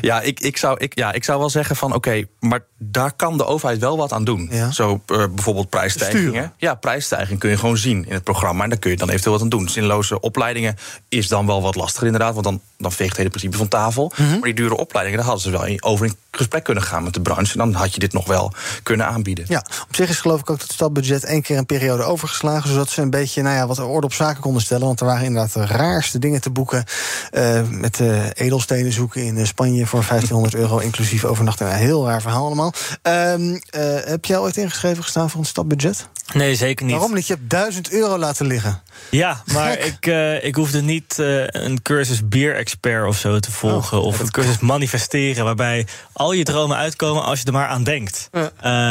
ja, ik, ik, zou, ik, ja ik zou wel zeggen van oké, maar daar kan de overheid wel wat aan doen. Ja. Zo eh, bijvoorbeeld prijsstijgingen. Sturen. Ja, prijsstijging kun je gewoon zien in het programma. En daar kun je dan eventueel wat aan doen. Zinloze opleidingen is dan wel wat lastiger inderdaad. Want dan, dan veegt het hele principe van tafel. Mhm. Maar die dure opleidingen, daar hadden ze wel in- over in gesprek kunnen gaan met de branche. En dan had je dit nog wel kunnen aanbieden. Ja, op zich is geloof ik ook het stapbudget één keer een periode overgeslagen. Zodat ze een beetje nou ja, wat orde op zaken konden stellen. Want er waren inderdaad de raarste dingen te boeken. eh, met eh, edelstenen zoeken in eh, Spanje voor 1500 euro, inclusief overnachting. Een heel raar verhaal allemaal. Ehm, eh, heb jij ooit ingeschreven gestaan voor een stapbudget? Nee, zeker niet. Waarom niet? Je hebt 1000 euro laten liggen. Ja, maar ik, eh, ik hoefde niet eh, een cursus beer-expert of zo te volgen. Oh, of een cursus manifesteren, waarbij al je dromen uitkomen als je er maar aan denkt. Eh,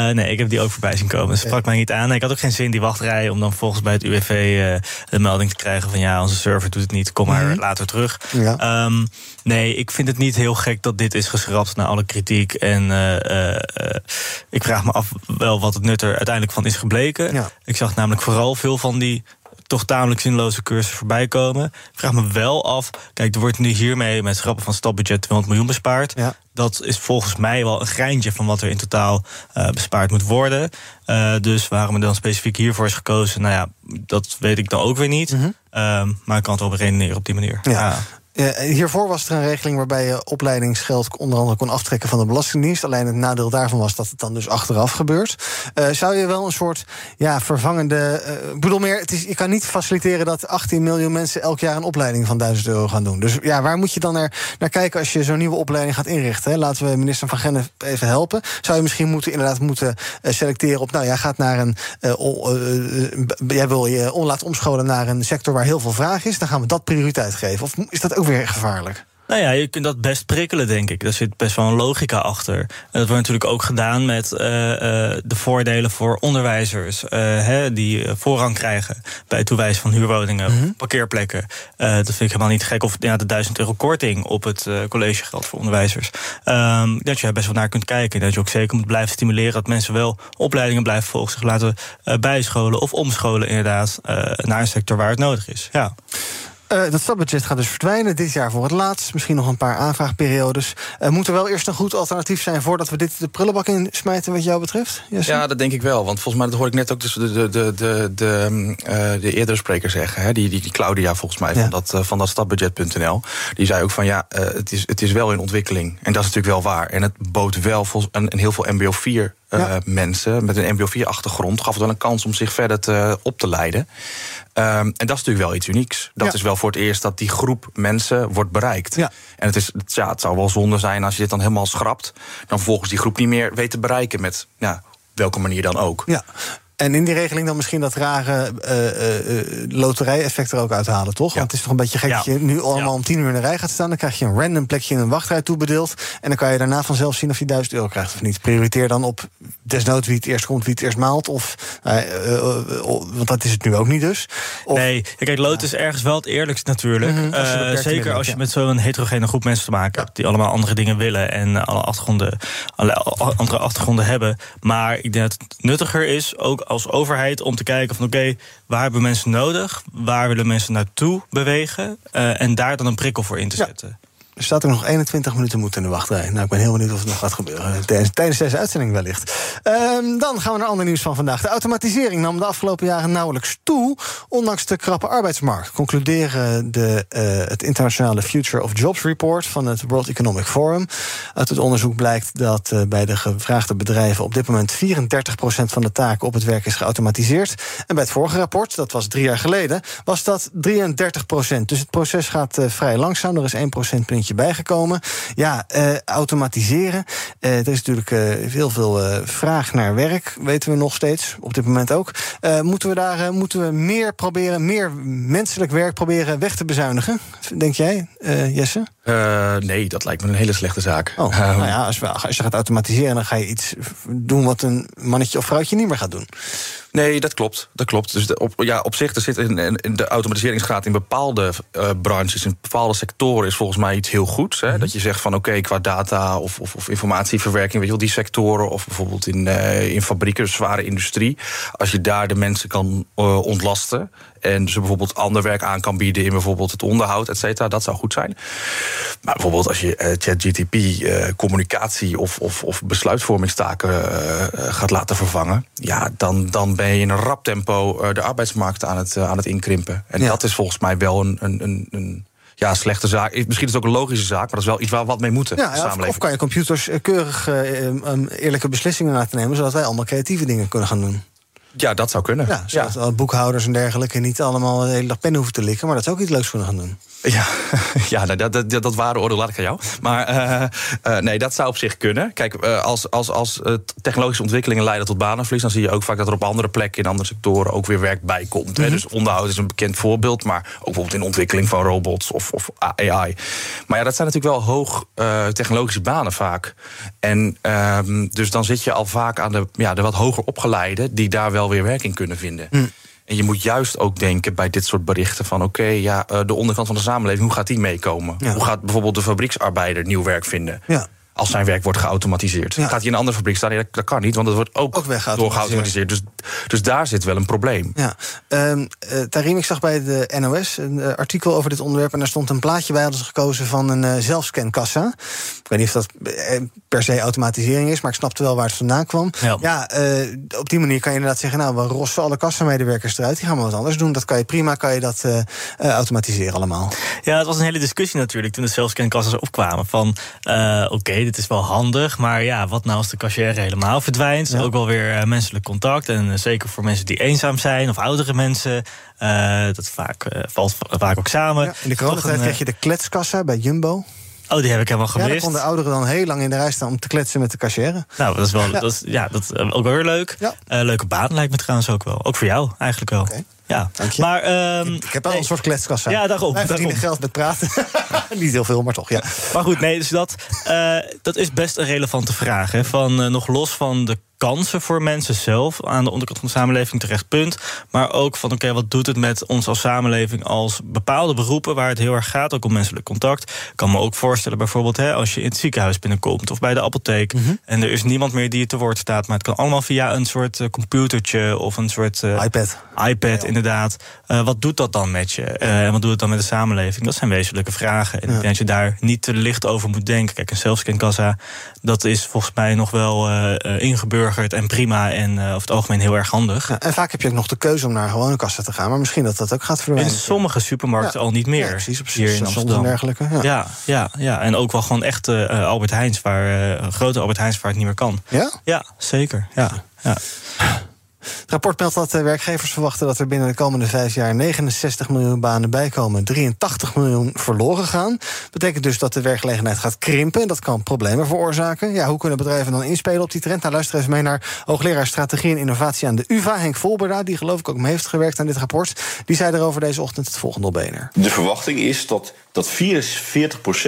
nee, ik heb die ook voorbij zien komen. Dat sprak mij niet aan. Ik had ook geen zin in die wachtrij om dan volgens bij het UWV de melding te krijgen van ja, onze server doet het niet, kom maar Mhm. later terug. Ja. Ehm, nee, ik vind het niet heel gek dat dit is geschrapt na alle kritiek. En ik vraag me af wel wat het nut er uiteindelijk van is gebleken. Ja. Ik zag namelijk vooral veel van die toch tamelijk zinloze cursussen voorbij komen. Ik vraag me wel af. Kijk, er wordt nu hiermee met schrappen van stapbudget 200 miljoen bespaard. Ja. Dat is volgens mij wel een greintje van wat er in totaal uh, bespaard moet worden. Uh, dus waarom er dan specifiek hiervoor is gekozen, nou ja, dat weet ik dan ook weer niet. Mm -hmm. uh, maar ik kan het wel beredeneren op die manier. Ja. ja. Uh, hiervoor was er een regeling waarbij je opleidingsgeld onder andere kon aftrekken van de Belastingdienst. Alleen het nadeel daarvan was dat het dan dus achteraf gebeurt. Uh, zou je wel een soort ja, vervangende. Uh, ik bedoel meer, het is, je kan niet faciliteren dat 18 miljoen mensen elk jaar een opleiding van 1000 euro gaan doen. Dus ja, waar moet je dan naar, naar kijken als je zo'n nieuwe opleiding gaat inrichten? Hè? Laten we minister van Gennep even helpen. Zou je misschien moeten, inderdaad moeten selecteren op. Nou, jij gaat naar een. jij wil je on, laten omscholen naar een sector waar heel veel vraag is. Dan gaan we dat prioriteit geven. Of is dat ook weer gevaarlijk? Nou ja, je kunt dat best prikkelen, denk ik. Daar zit best wel een logica achter. En dat wordt natuurlijk ook gedaan met uh, uh, de voordelen voor onderwijzers. Uh, hè, die voorrang krijgen bij het toewijzen van huurwoningen, mm -hmm. parkeerplekken. dat vind ik helemaal niet gek. Of ja, de 1000 euro korting op het collegegeld voor onderwijzers. Um, dat je er best wel naar kunt kijken. Dat je ook zeker moet blijven stimuleren dat mensen wel opleidingen blijven volgen. Zich laten bijscholen of omscholen, inderdaad, naar een sector waar het nodig is. Ja. Uh, dat stapbudget gaat dus verdwijnen. Dit jaar voor het laatst. Misschien nog een paar aanvraagperiodes. Uh, moet er wel eerst een goed alternatief zijn voordat we dit de prullenbak in smijten, wat jou betreft? Jesse? Ja, dat denk ik wel. Want volgens mij, dat hoor ik net ook dus de, de, de, de, de, uh, de eerdere spreker zeggen. Hè? Die, die, die Claudia, volgens mij, ja. van dat, van dat stapbudget.nl. Die zei ook van ja, het, is, het is wel in ontwikkeling. En dat is natuurlijk wel waar. En het bood wel een, een heel veel MBO 4 ja. uh, mensen met een MBO-4-achtergrond gaf het wel een kans om zich verder te, op te leiden. Um, en dat is natuurlijk wel iets unieks. Dat ja. is wel voor het eerst dat die groep mensen wordt bereikt. Ja. En het, is, ja, het zou wel zonde zijn als je dit dan helemaal schrapt, dan volgens die groep niet meer weet te bereiken met ja, welke manier dan ook. Ja. En in die regeling dan misschien dat rare uh, uh, loterij-effect er ook uithalen, toch? Ja. Want het is toch een beetje gek ja. dat je nu allemaal ja. om tien uur in de rij gaat staan. Dan krijg je een random plekje in een wachtrij toebedeeld. En dan kan je daarna vanzelf zien of je 1000 euro krijgt of niet. Prioriteer dan op desnoods wie het eerst komt, wie het eerst maalt. Of, uh, want dat is het nu ook niet dus. Of, nee, kijk, lood is ergens wel het eerlijkst natuurlijk. Mm -hmm, als zeker als je met zo'n heterogene groep mensen te maken hebt... die allemaal andere dingen willen en alle achtergronden, alle andere achtergronden hebben. Maar ik denk dat het nuttiger is, ook als overheid om te kijken van oké, okay, waar hebben mensen nodig? Waar willen mensen naartoe bewegen? Uh, en daar dan een prikkel voor in te zetten. Er staat er nog 21 minuten moeten in de wachtrij. Nou, ik ben heel benieuwd of het nog gaat gebeuren. Tijdens, tijdens deze uitzending wellicht. Um, dan gaan we naar ander nieuws van vandaag. De automatisering nam de afgelopen jaren nauwelijks toe... ondanks de krappe arbeidsmarkt. Concluderen de, uh, het internationale Future of Jobs Report... van het World Economic Forum. Uit het onderzoek blijkt dat uh, bij de gevraagde bedrijven... op dit moment 34% van de taken op het werk is geautomatiseerd. En bij het vorige rapport, dat was drie jaar geleden... was dat 33%. Dus het proces gaat uh, vrij langzaam. Er is 1% puntje bijgekomen. Ja, uh, automatiseren. Uh, er is natuurlijk uh, heel veel vraag naar werk, weten we nog steeds, op dit moment ook. moeten we daar moeten we meer proberen, meer menselijk werk proberen weg te bezuinigen? Denk jij, Jesse? nee, dat lijkt me een hele slechte zaak. Oh, nou ja, als, we, als je gaat automatiseren, dan ga je iets doen wat een mannetje of vrouwtje niet meer gaat doen. Nee, dat klopt. Dat klopt. Dus de, op, ja, op zich, er zit in, in de automatiseringsgraad in bepaalde uh, branches, in bepaalde sectoren, is volgens mij iets heel goeds. Hè? Mm -hmm. Dat je zegt van oké, okay, qua data of, of, of, informatieverwerking, weet je wel, die sectoren, of bijvoorbeeld in, uh, in fabrieken, zware industrie. Als je daar de mensen kan uh, ontlasten en ze bijvoorbeeld ander werk aan kan bieden in bijvoorbeeld het onderhoud, et cetera, dat zou goed zijn. Maar bijvoorbeeld als je uh, ChatGTP uh, communicatie of, of, of besluitvormingstaken uh, gaat laten vervangen, ja, dan, dan ben je in een rap tempo de arbeidsmarkt aan het, aan het inkrimpen. En ja. dat is volgens mij wel een, een, een, een ja, slechte zaak. Misschien is het ook een logische zaak, maar dat is wel iets waar we wat mee moeten. Ja, ja of, of, kan je computers keurig um, eerlijke beslissingen laten nemen, zodat wij allemaal creatieve dingen kunnen gaan doen. Ja, dat zou kunnen. Ja, zodat ja. boekhouders en dergelijke niet allemaal de hele dag pen hoeven te likken, maar dat zou ook iets leuks kunnen gaan doen. Ja, ja dat, dat, dat, dat ware oordeel laat ik aan jou. Maar uh, uh, nee, dat zou op zich kunnen. Kijk, uh, als, als, als technologische ontwikkelingen leiden tot banenverlies... dan zie je ook vaak dat er op andere plekken in andere sectoren ook weer werk bij komt. Mm -hmm. Dus onderhoud is een bekend voorbeeld, maar ook bijvoorbeeld in ontwikkeling van robots of, of AI. Maar ja, dat zijn natuurlijk wel hoog technologische banen vaak. En ehm, dus dan zit je al vaak aan de, ja, de wat hoger opgeleiden... die daar wel weer werk in kunnen vinden. Mm. En je moet juist ook denken bij dit soort berichten van... oké, okay, ja, de onderkant van de samenleving, hoe gaat die meekomen? Ja. Hoe gaat bijvoorbeeld de fabrieksarbeider nieuw werk vinden? Ja. Als zijn werk wordt geautomatiseerd. Gaat hij in een andere fabriek staan? Dat kan niet, want dat wordt ook, Ook door geautomatiseerd. Dus, dus daar zit wel een probleem. Ja, um, uh, Tarim, ik zag bij de NOS een uh, artikel over dit onderwerp... en daar stond een plaatje bij, hadden ze gekozen van een uh, zelfscankassa. Ik weet niet of dat per se automatisering is, maar ik snapte wel waar het vandaan kwam. Ja, ja op die manier kan je inderdaad zeggen... nou, we rossen alle kassamedewerkers eruit, die gaan we wat anders doen. Dat kan je prima, kan je dat automatiseren allemaal. Ja, het was een hele discussie natuurlijk toen de zelfscankassa's opkwamen. Van, oké, okay, dit is wel handig, maar ja, wat nou als de cashier helemaal verdwijnt? Ja. Ook wel weer menselijk contact en zeker voor mensen die eenzaam zijn of oudere mensen. Uh, dat vaak, uh, valt vaak ook samen. Ja, in de coronatijd kreeg je de kletskassa bij Jumbo. Oh, die heb ik helemaal gemist. Ja, dan konden ouderen dan heel lang in de rij staan om te kletsen met de cashier. Nou, dat is wel, ja. dat is, ja, dat ook wel weer leuk. Ja. Uh, leuke baan lijkt me trouwens ook wel. Ook voor jou eigenlijk wel. Okay. Ja, Dank je. Maar, um, ik, ik, heb wel nee. een soort kletskassa. Ja, daarom. Wij verdienen geld met praten. Niet heel veel, maar toch, ja. Maar goed, nee, dus dat, uh, dat is best een relevante vraag. Hè. Van, uh, nog los van de kansen voor mensen zelf aan de onderkant van de samenleving terecht punt. Maar ook van oké, okay, wat doet het met ons als samenleving als bepaalde beroepen waar het heel erg gaat, ook om menselijk contact. Ik kan me ook voorstellen, bijvoorbeeld, hè, als je in het ziekenhuis binnenkomt of bij de apotheek mm -hmm. en er is niemand meer die je te woord staat, maar het kan allemaal via een soort uh, computertje of een soort uh, iPad. iPad, ja. Inderdaad. Uh, wat doet dat dan met je? en wat doet het dan met de samenleving? Dat zijn wezenlijke vragen. En ja. ik denk dat je daar niet te licht over moet denken. Kijk, een zelfscankassa, dat is volgens mij nog wel ingebeurd en prima en over het algemeen heel erg handig. Ja, en vaak heb je ook nog de keuze om naar gewone kassa te gaan, maar misschien dat dat ook gaat verdwijnen. In sommige supermarkten ja. al niet meer. Ja, precies, precies. Hier in Amsterdam. En dergelijke. Ja. Ja, ja, en ook wel gewoon echt uh, Albert Heijns, waar grote Albert Heijns waar het niet meer kan. Ja? Ja, zeker. Ja. ja. Het rapport meldt dat werkgevers verwachten dat er binnen de komende vijf jaar 69 miljoen banen bijkomen, 83 miljoen verloren gaan. Betekent dus dat de werkgelegenheid gaat krimpen. Dat kan problemen veroorzaken. Ja, hoe kunnen bedrijven dan inspelen op die trend? Nou, luister even mee naar hoogleraar strategie en innovatie aan de UVA, Henk Volberda, die geloof ik ook mee heeft gewerkt aan dit rapport. Die zei erover deze ochtend het volgende op BNR. De verwachting is dat dat 44%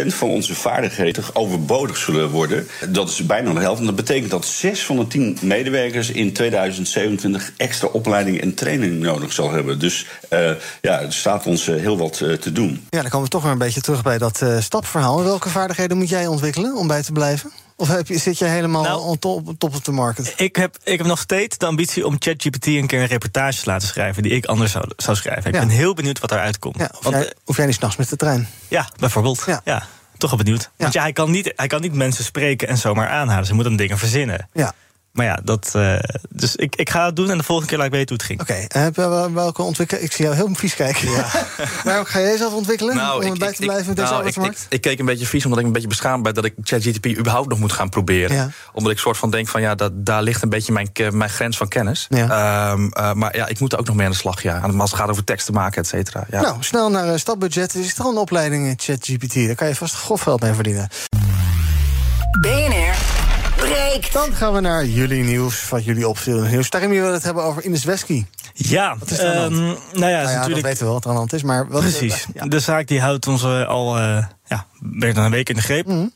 van onze vaardigheden overbodig zullen worden. Dat is bijna de helft. En dat betekent dat 6 van de 10 medewerkers in 2027 extra opleiding en training nodig zal hebben. Dus uh, ja, er staat ons uh, heel wat uh, te doen. Ja, dan komen we toch weer een beetje terug bij dat stapverhaal. Welke vaardigheden moet jij ontwikkelen om bij te blijven? Of heb je, zit je helemaal nou, on top, top of de market? Ik heb, ik heb nog steeds de ambitie om ChatGPT een keer een reportage te laten schrijven... die ik anders zou, zou schrijven. Ik ja. ben heel benieuwd wat daaruit komt. Ja, of, Want, jij, of jij niet s'nachts met de trein? Ja, bijvoorbeeld. Ja. ja toch wel benieuwd. Want ja, hij, kan niet, hij kan niet mensen spreken en zomaar aanhalen. Ze moeten dingen verzinnen. Ja. Maar ja, dat, uh, dus ik, ik ga het doen en de volgende keer laat ik weten hoe het ging. Oké, okay. uh, welke ontwikkelen? Ik zie jou heel vies kijken. Ja. Waarom ga jij zelf ontwikkelen nou, om erbij te blijven met deze nou, arbeidsmarkt? Ik, ik, ik, keek een beetje vies omdat ik een beetje beschaamd ben... dat ik ChatGTP überhaupt nog moet gaan proberen. Ja. Omdat ik soort van denk van ja, dat, daar ligt een beetje mijn, mijn grens van kennis. Ja. Um, uh, maar ja, ik moet er ook nog mee aan de slag. Ja. Als het gaat over teksten maken, et cetera. Ja. Nou, snel naar stapbudget. Er is toch een opleiding ChatGPT. Daar kan je vast grof geld mee verdienen. BNR breekt. Dan gaan we naar jullie nieuws, wat jullie opviel nieuws. Daarin willen we het hebben over Ines Wesky. Ja, wat is er um, nou ja, natuurlijk... dat weten we wel wat er aan de hand is. Maar wat Precies. Is ja. De zaak die houdt ons uh, al uh, ja, meer dan een week in de greep. Mm -hmm.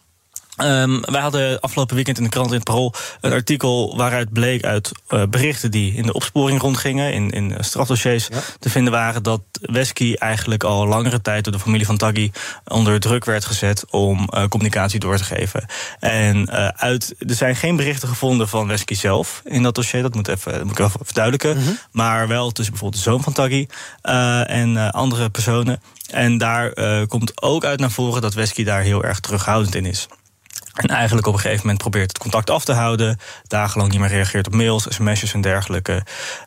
Um, wij hadden afgelopen weekend in de krant in het Parool een artikel waaruit bleek uit uh, berichten die in de opsporing rondgingen, in, in strafdossiers, ja. te vinden waren dat Wesky eigenlijk al langere tijd door de familie van Taggi onder druk werd gezet om uh, communicatie door te geven. En uh, uit, er zijn geen berichten gevonden van Wesky zelf in dat dossier, dat moet, even, dat moet ik even verduidelijken. Mm -hmm. Maar wel tussen bijvoorbeeld de zoon van Taggi en andere personen. En daar komt ook uit naar voren dat Wesky daar heel erg terughoudend in is. En eigenlijk op een gegeven moment probeert het contact af te houden. Dagenlang niet meer reageert op mails, sms'jes en dergelijke.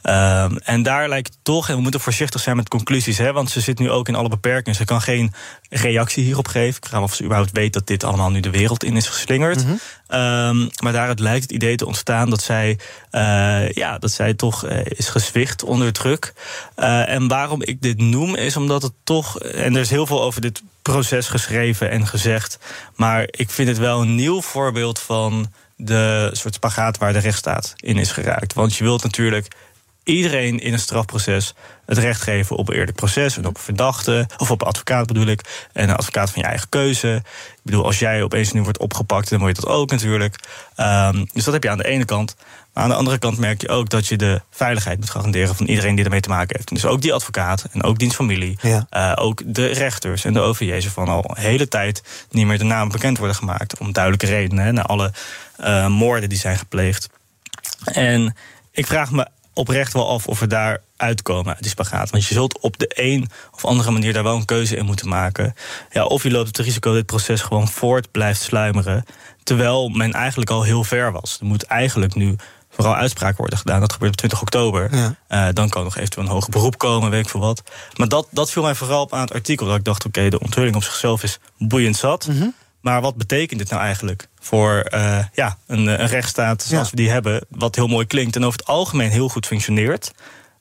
Um, en daar lijkt toch, en we moeten voorzichtig zijn met conclusies, hè, want ze zit nu ook in alle beperkingen. Ze kan geen reactie hierop geven. Ik vraag me of ze überhaupt weet dat dit allemaal nu de wereld in is geslingerd. -hmm. Um, maar daaruit lijkt het idee te ontstaan dat zij, uh, ja, dat zij toch uh, is gezwicht onder druk. Uh, en waarom ik dit noem, is omdat het toch, en er is heel veel over dit proces geschreven en gezegd. Maar ik vind het wel een nieuw voorbeeld van de soort spagaat waar de rechtsstaat in is geraakt. Want je wilt natuurlijk iedereen in een strafproces het recht geven op een eerlijk proces en op verdachte, of op advocaat bedoel ik, en een advocaat van je eigen keuze. Ik bedoel, als jij opeens nu wordt opgepakt, dan word je dat ook natuurlijk. Um, dus dat heb je aan de ene kant. Maar aan de andere kant merk je ook dat je de veiligheid moet garanderen van iedereen die ermee te maken heeft. Dus ook die advocaat en ook diens familie. Uh, ook de rechters en de OVJ's van al een hele tijd niet meer de namen bekend worden gemaakt. Om duidelijke redenen, hè, na alle uh, moorden die zijn gepleegd. En ik vraag me oprecht wel af of we daar uitkomen uit die spagaat. Want je zult op de een of andere manier daar wel een keuze in moeten maken. Ja, of je loopt het risico dat dit proces gewoon voort blijft sluimeren. Terwijl men eigenlijk al heel ver was. Er moet eigenlijk nu vooral uitspraak worden gedaan. Dat gebeurt op 20 oktober. Uh, dan kan nog eventueel een hoger beroep komen, weet ik veel wat. Maar dat, dat viel mij vooral op aan het artikel. Dat ik dacht, oké, de onthulling op zichzelf is boeiend zat. Mm -hmm. Maar wat betekent dit nou eigenlijk voor uh, ja, een, een rechtsstaat zoals ja. we die hebben? Wat heel mooi klinkt en over het algemeen heel goed functioneert.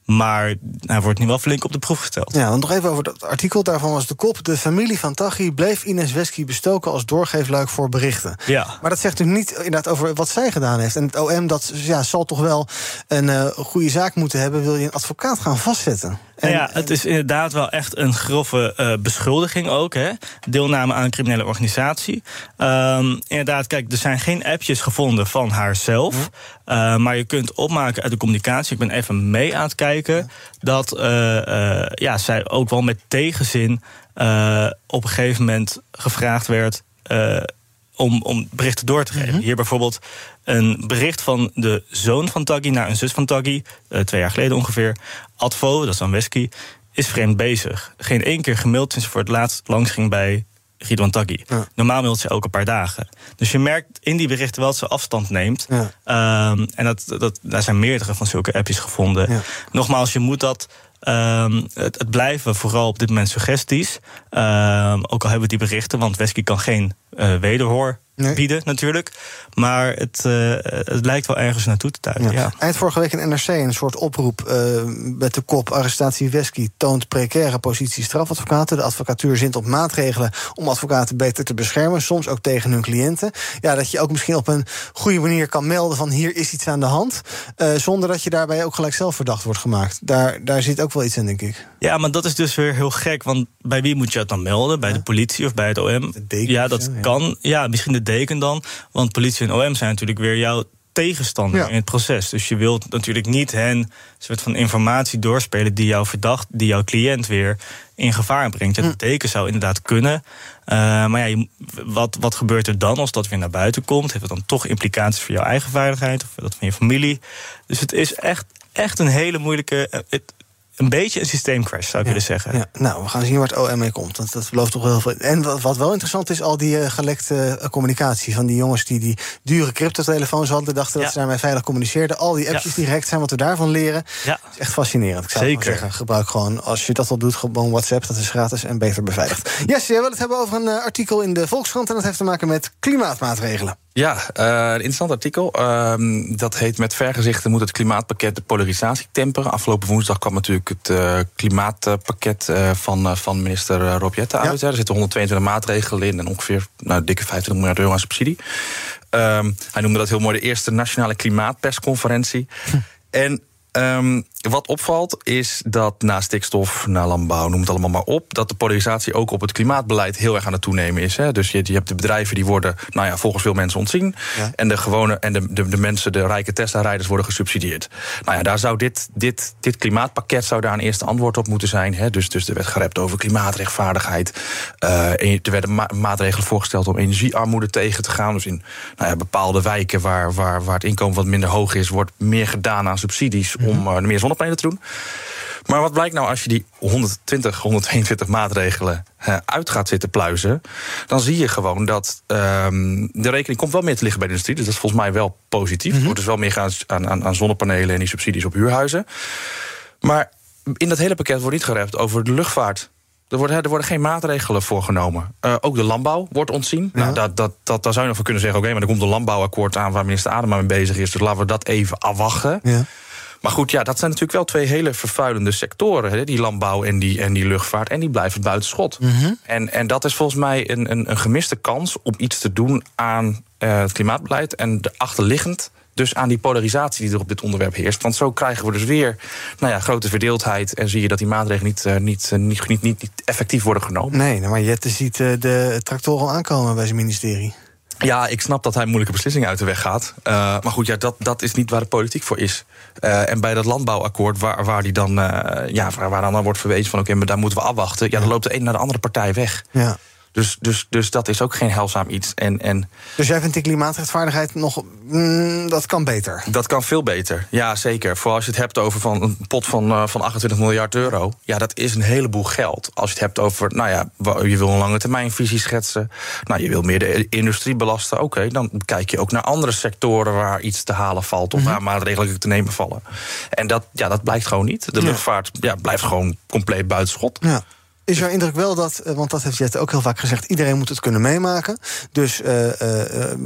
Maar hij wordt nu wel flink op de proef gesteld. Ja, want nog even over dat artikel. Daarvan was de kop... de familie van Taghi bleef Ines Wesky bestoken... als doorgeefluik voor berichten. Ja. Maar dat zegt natuurlijk niet inderdaad over wat zij gedaan heeft. En het OM dat, ja, zal toch wel een uh, goede zaak moeten hebben... wil je een advocaat gaan vastzetten. En, ja, het is inderdaad wel echt een grove uh, beschuldiging ook. Hè? Deelname aan een criminele organisatie. Um, inderdaad, kijk, er zijn geen appjes gevonden van haarzelf. Uh, maar je kunt opmaken uit de communicatie. Ik ben even mee aan het kijken. Ja. Dat uh, ja, zij ook wel met tegenzin op een gegeven moment gevraagd werd om, om berichten door te geven. Mm -hmm. Hier bijvoorbeeld een bericht van de zoon van Taggy naar een zus van Taggy, uh, twee jaar geleden ongeveer. Advo, dat is dan Wesky, is vreemd bezig. Geen één keer gemaild sinds ze voor het laatst langs ging bij Ridwan Taggy. Ja. Normaal mailt ze elke paar dagen. Dus je merkt in die berichten wel dat ze afstand neemt. Ja. Um, en dat, dat, daar zijn meerdere van zulke appjes gevonden. Ja. Nogmaals, je moet dat Um, het, het, blijven vooral op dit moment suggesties. Um, ook al hebben we die berichten, want Wesky kan geen uh, wederhoor nee. bieden natuurlijk. Maar het, uh, het lijkt wel ergens naartoe te duiden. Ja. Ja. Eind vorige week in NRC een soort oproep uh, met de kop... arrestatie Wesky toont precaire positie strafadvocaten. De advocatuur zint op maatregelen om advocaten beter te beschermen. Soms ook tegen hun cliënten. Ja, dat je ook misschien op een goede manier kan melden van hier is iets aan de hand. Uh, zonder dat je daarbij ook gelijk zelf verdacht wordt gemaakt. Daar, daar zit ook wel iets in, denk ik. Ja, maar dat is dus weer heel gek. Want bij wie moet je het dan melden? Bij ja. de politie of bij het OM? ja, dat ja. kan. Ja, misschien de deken dan. Want politie en OM zijn natuurlijk weer jouw tegenstander ja. in het proces. Dus je wilt natuurlijk niet hen een soort van informatie doorspelen die jouw verdacht, die jouw cliënt weer in gevaar brengt. Ja, de deken zou inderdaad kunnen. Uh, maar ja, wat, wat gebeurt er dan als dat weer naar buiten komt? Heeft het dan toch implicaties voor jouw eigen veiligheid of dat van je familie? Dus het is echt, echt een hele moeilijke. Het, een beetje een systeemcrash, zou ik ja, willen zeggen. Ja. Nou, we gaan zien waar het OM mee komt. Want dat belooft toch wel veel. En wat, wat wel interessant is, al die uh, gelekte uh, communicatie van die jongens die die dure cryptotelefoons hadden, dachten ja. dat ze daarmee veilig communiceerden. Al die appjes die gehackt zijn, wat we daarvan leren. Ja. is echt fascinerend. Ik zou Zeker. zeggen, gebruik gewoon, als je dat al doet, gewoon WhatsApp. Dat is gratis en beter beveiligd. Yes, jij wil het hebben over een uh, artikel in de Volkskrant. En dat heeft te maken met klimaatmaatregelen. Ja, uh, een interessant artikel. Uh, dat heet Met vergezichten moet het klimaatpakket de polarisatie temperen. Afgelopen woensdag kwam natuurlijk het uh, klimaatpakket van, van minister Rob Jette uit. Ja. Er zitten 122 maatregelen in en ongeveer nou, dikke 25 miljard euro aan subsidie. Um, hij noemde dat heel mooi de eerste nationale klimaatpersconferentie. Hm. En Um, wat opvalt is dat na stikstof, na landbouw, noem het allemaal maar op, dat de polarisatie ook op het klimaatbeleid heel erg aan het toenemen is. Hè. Dus je, je, hebt de bedrijven die worden, nou ja, volgens veel mensen ontzien. Ja. En de gewone en de, de, de, mensen, de rijke Tesla-rijders worden gesubsidieerd. Nou ja, daar zou dit, dit, dit klimaatpakket zou daar een eerste antwoord op moeten zijn. Hè. Dus, dus er werd gerept over klimaatrechtvaardigheid. Uh, er werden ma maatregelen voorgesteld om energiearmoede tegen te gaan. Dus in nou ja, bepaalde wijken waar, waar, waar het inkomen wat minder hoog is, wordt meer gedaan aan subsidies om uh, meer zonnepanelen te doen. Maar wat blijkt nou als je die 120, 122 maatregelen uit gaat zitten pluizen? Dan zie je gewoon dat um, de rekening komt wel meer te liggen bij de industrie. Dus dat is volgens mij wel positief. Mm -hmm. Er wordt dus wel meer gaan aan, aan, aan zonnepanelen en die subsidies op huurhuizen. Maar in dat hele pakket wordt niet gerept over de luchtvaart. Er worden, er worden geen maatregelen voor genomen. Uh, ook de landbouw wordt ontzien. Ja. Nou, dat, dat, dat, daar zou je nog voor kunnen zeggen... oké, okay, maar er komt een landbouwakkoord aan... waar minister Adema mee bezig is. Dus laten we dat even afwachten. Ja. Maar goed, ja, dat zijn natuurlijk wel twee hele vervuilende sectoren. Hè, die landbouw en die, en die luchtvaart. En die blijven buiten schot. Mm -hmm. en, en dat is volgens mij een, een, een gemiste kans om iets te doen aan uh, het klimaatbeleid. En de achterliggend dus aan die polarisatie die er op dit onderwerp heerst. Want zo krijgen we dus weer nou ja, grote verdeeldheid. En zie je dat die maatregelen niet, uh, niet, uh, niet, niet, niet, niet effectief worden genomen. Nee, nou, maar Jette ziet uh, de tractoren al aankomen bij zijn ministerie. Ja, ik snap dat hij moeilijke beslissingen uit de weg gaat. Uh, maar goed, ja, dat, dat is niet waar de politiek voor is. Uh, en bij dat landbouwakkoord, waar, waar, die dan, uh, ja, waar, waar dan wordt verwezen van... oké, okay, maar daar moeten we afwachten... ja, dan loopt de een naar de andere partij weg. Ja. Dus, dus, dus dat is ook geen heilzaam iets. En, en dus jij vindt die klimaatrechtvaardigheid nog. Mm, dat kan beter? Dat kan veel beter, ja zeker. Vooral als je het hebt over van een pot van, uh, van 28 miljard euro. Ja, dat is een heleboel geld. Als je het hebt over, nou ja, je wil een lange termijnvisie schetsen. Nou, je wil meer de industrie belasten. Oké, okay, dan kijk je ook naar andere sectoren waar iets te halen valt. Of mm -hmm. waar maatregelen te nemen vallen. En dat, ja, dat blijkt gewoon niet. De luchtvaart ja, blijft gewoon compleet buitenschot. Ja. Is jouw indruk wel dat, eh, want dat heeft Jette ook heel vaak gezegd, iedereen moet het kunnen meemaken. Dus uh, uh,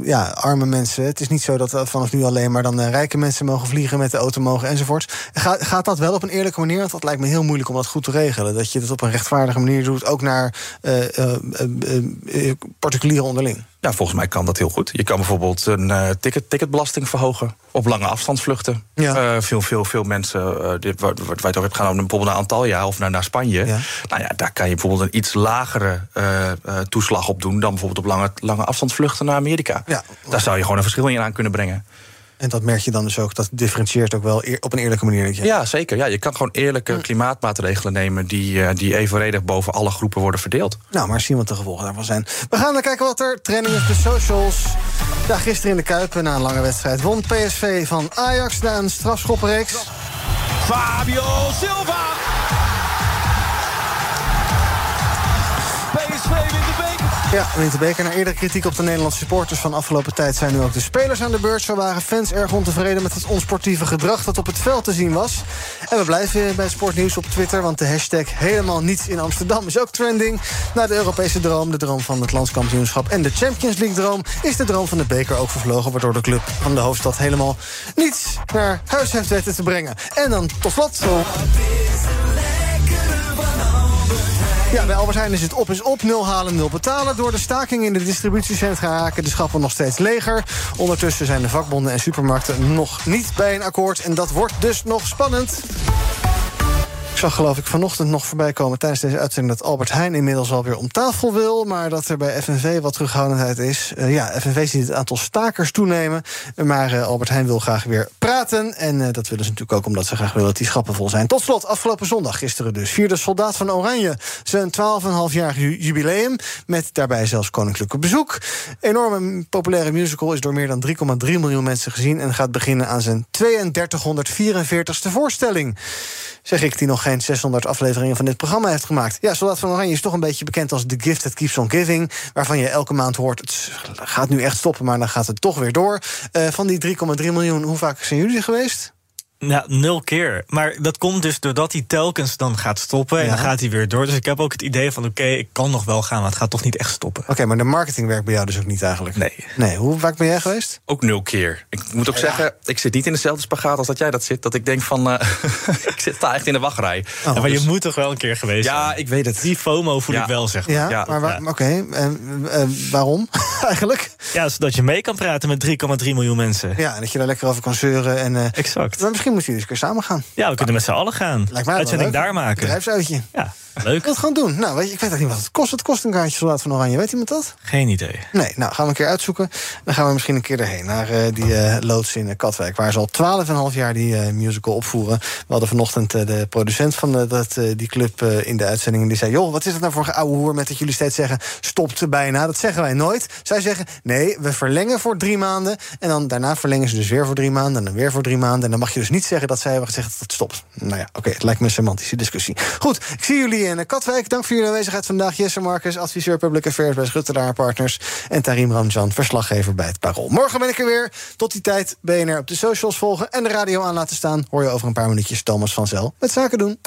ja, arme mensen. Het is niet zo dat vanaf nu alleen maar dan rijke mensen mogen vliegen, met de auto mogen enzovoort. Gaat, gaat dat wel op een eerlijke manier? Want dat lijkt me heel moeilijk om dat goed te regelen. Dat je dat op een rechtvaardige manier doet, ook naar particulieren onderling. Ja, volgens mij kan dat heel goed. Je kan bijvoorbeeld een uh, ticket, ticketbelasting verhogen op lange afstandsvluchten. Ja. Uh, veel, veel, veel mensen, uh, dit, waar, waar wij hebben gaan, bijvoorbeeld naar Antalya of naar, naar Spanje. Ja. Nou ja, daar kan je bijvoorbeeld een iets lagere toeslag op doen dan bijvoorbeeld op lange, lange afstandsvluchten naar Amerika. Ja. Daar zou je gewoon een verschil in aan kunnen brengen. En dat merk je dan dus ook, dat differentieert ook wel op een eerlijke manier. Ja, ja zeker. Ja, je kan gewoon eerlijke Hm. klimaatmaatregelen nemen die, die evenredig boven alle groepen worden verdeeld. Nou, maar zien wat de gevolgen daarvan zijn. We gaan dan kijken wat er trending is op de socials. Ja, gisteren in de Kuip, na een lange wedstrijd, won PSV van Ajax na een strafschoppenreeks. Fabio Silva! Ja, wint de beker. Na eerdere kritiek op de Nederlandse supporters van afgelopen tijd... zijn nu ook de spelers aan de beurt. Zo waren fans erg ontevreden met het onsportieve gedrag... dat op het veld te zien was. En we blijven bij Sportnieuws op Twitter... want de hashtag helemaal niets in Amsterdam is ook trending. Na de Europese droom, de droom van het landskampioenschap... en de Champions League-droom is de droom van de beker ook vervlogen... waardoor de club van de hoofdstad helemaal niets naar huis heeft weten te brengen. En dan tot slot... Ja, bij Albert Heijn is het op is op, nul halen, nul betalen. Door de staking in de distributiecentra raken de schappen nog steeds leger. Ondertussen zijn de vakbonden en supermarkten nog niet bij een akkoord. En dat wordt dus nog spannend. Zag geloof ik vanochtend nog voorbij komen tijdens deze uitzending... dat Albert Heijn inmiddels alweer om tafel wil... maar dat er bij FNV wat terughoudendheid is. Uh, ja, FNV ziet het aantal stakers toenemen... maar uh, Albert Heijn wil graag weer praten. En uh, dat willen ze natuurlijk ook omdat ze graag willen dat die schappen vol zijn. Tot slot, afgelopen zondag, gisteren dus... vierde Soldaat van Oranje zijn 12,5-jarig jubileum... met daarbij zelfs koninklijke bezoek. Enorme populaire musical is door meer dan 3,3 miljoen mensen gezien... en gaat beginnen aan zijn 3244ste voorstelling. Zeg ik die nog geen 600 afleveringen van dit programma heeft gemaakt. Ja, Soldaat van Oranje is toch een beetje bekend als The Gift That Keeps On Giving. Waarvan je elke maand hoort, het gaat nu echt stoppen, maar dan gaat het toch weer door. Uh, van die 3,3 miljoen, hoe vaak zijn jullie geweest? Ja, nul keer. Maar dat komt dus doordat hij telkens dan gaat stoppen. En Ja. dan gaat hij weer door. Dus ik heb ook het idee van: oké, ik kan nog wel gaan, maar het gaat toch niet echt stoppen. Oké, maar de marketing werkt bij jou dus ook niet eigenlijk? Nee. Nee, hoe vaak ben jij geweest? Ook nul keer. Ik moet ook zeggen, ik zit niet in dezelfde spagaat als dat jij dat zit. Dat ik denk van, uh, ik zit daar echt in de wachtrij. Oh, Ja, maar Dus- je moet toch wel een keer geweest Ja, zijn? ik weet het. Die FOMO voel Ja. ik wel, zeg maar. Ja, Ja, maar waar- oké. en, eh, waarom eigenlijk? Ja, zodat je mee kan praten met 3,3 miljoen mensen. Ja, en dat je daar lekker over kan zeuren. En, eh, Exact. maar misschien moeten jullie eens een keer samen gaan. Ja, we kunnen met z'n allen gaan. Lijkt mij wel Uitzending daar maken. Bedrijfsuitje. Ja, leuk. gewoon doen. Nou, weet je, ik weet ook niet wat het kost. Het kost een kaartje Soldaat van Oranje. Weet iemand dat? Geen idee. Nee, nou gaan we een keer uitzoeken. Dan gaan we misschien een keer erheen. Naar eh, die eh, loods in eh, Katwijk. Waar ze al 12,5 jaar die musical opvoeren. We hadden vanochtend de producent van dat, die club in de uitzending. En die zei: Joh, wat is het nou voor ouwe hoer met dat jullie steeds zeggen. Stopt bijna. Dat zeggen wij nooit. Zij zeggen: Nee, we verlengen voor drie maanden. En dan daarna verlengen ze dus weer voor drie maanden. En dan weer voor drie maanden. En dan mag je dus niet zeggen dat zij hebben gezegd dat het stopt. Nou ja, oké, het lijkt me een semantische discussie. Goed, ik zie jullie eh, Katwijk. Dank voor jullie aanwezigheid vandaag. Jesse Marcus, adviseur Public Affairs bij Schuttelaar Partners. En Tarim Ramjan, verslaggever bij het Parool. Morgen ben ik er weer. Tot die tijd BNR op de socials volgen en de radio aan laten staan. Hoor je over een paar minuutjes Thomas van Zel met Zaken doen.